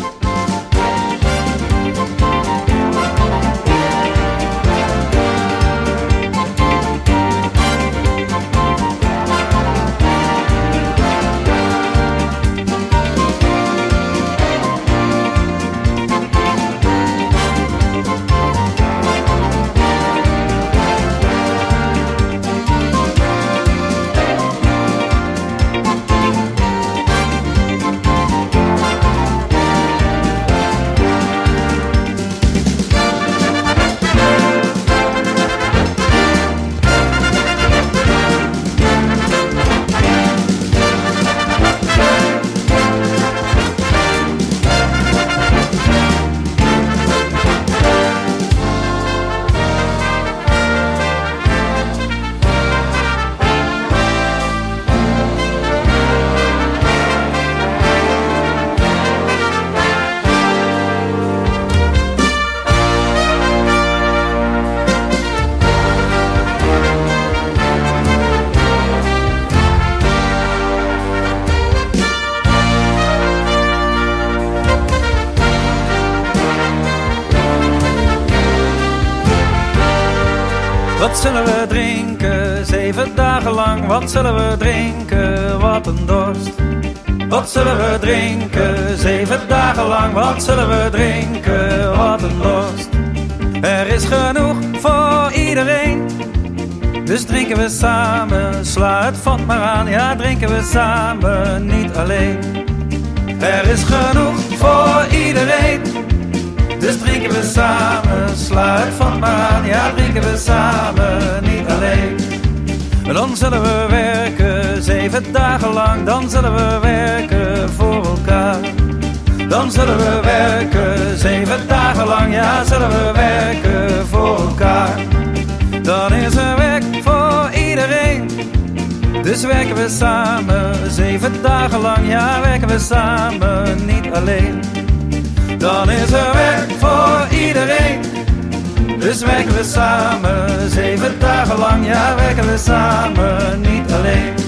Wat zullen we drinken? Wat een dorst. Wat zullen we drinken? Zeven dagen lang. Wat zullen we drinken? Wat een dorst. Er is genoeg voor iedereen. Dus drinken we samen. Sla het vat maar aan. Ja, drinken we samen. Niet alleen. Er is genoeg voor iedereen. Dus drinken we samen. Sla het vat maar aan. Ja, drinken we samen. Niet alleen. Dan zullen we werken, zeven dagen lang, dan zullen we werken voor elkaar. Dan zullen we werken, zeven dagen lang, ja, zullen we werken voor elkaar. Dan is er werk voor iedereen, dus werken we samen, zeven dagen lang, ja, werken we samen, niet alleen. Dan is er werk voor iedereen. Dus werken we samen, zeven dagen lang, ja werken we samen, niet alleen.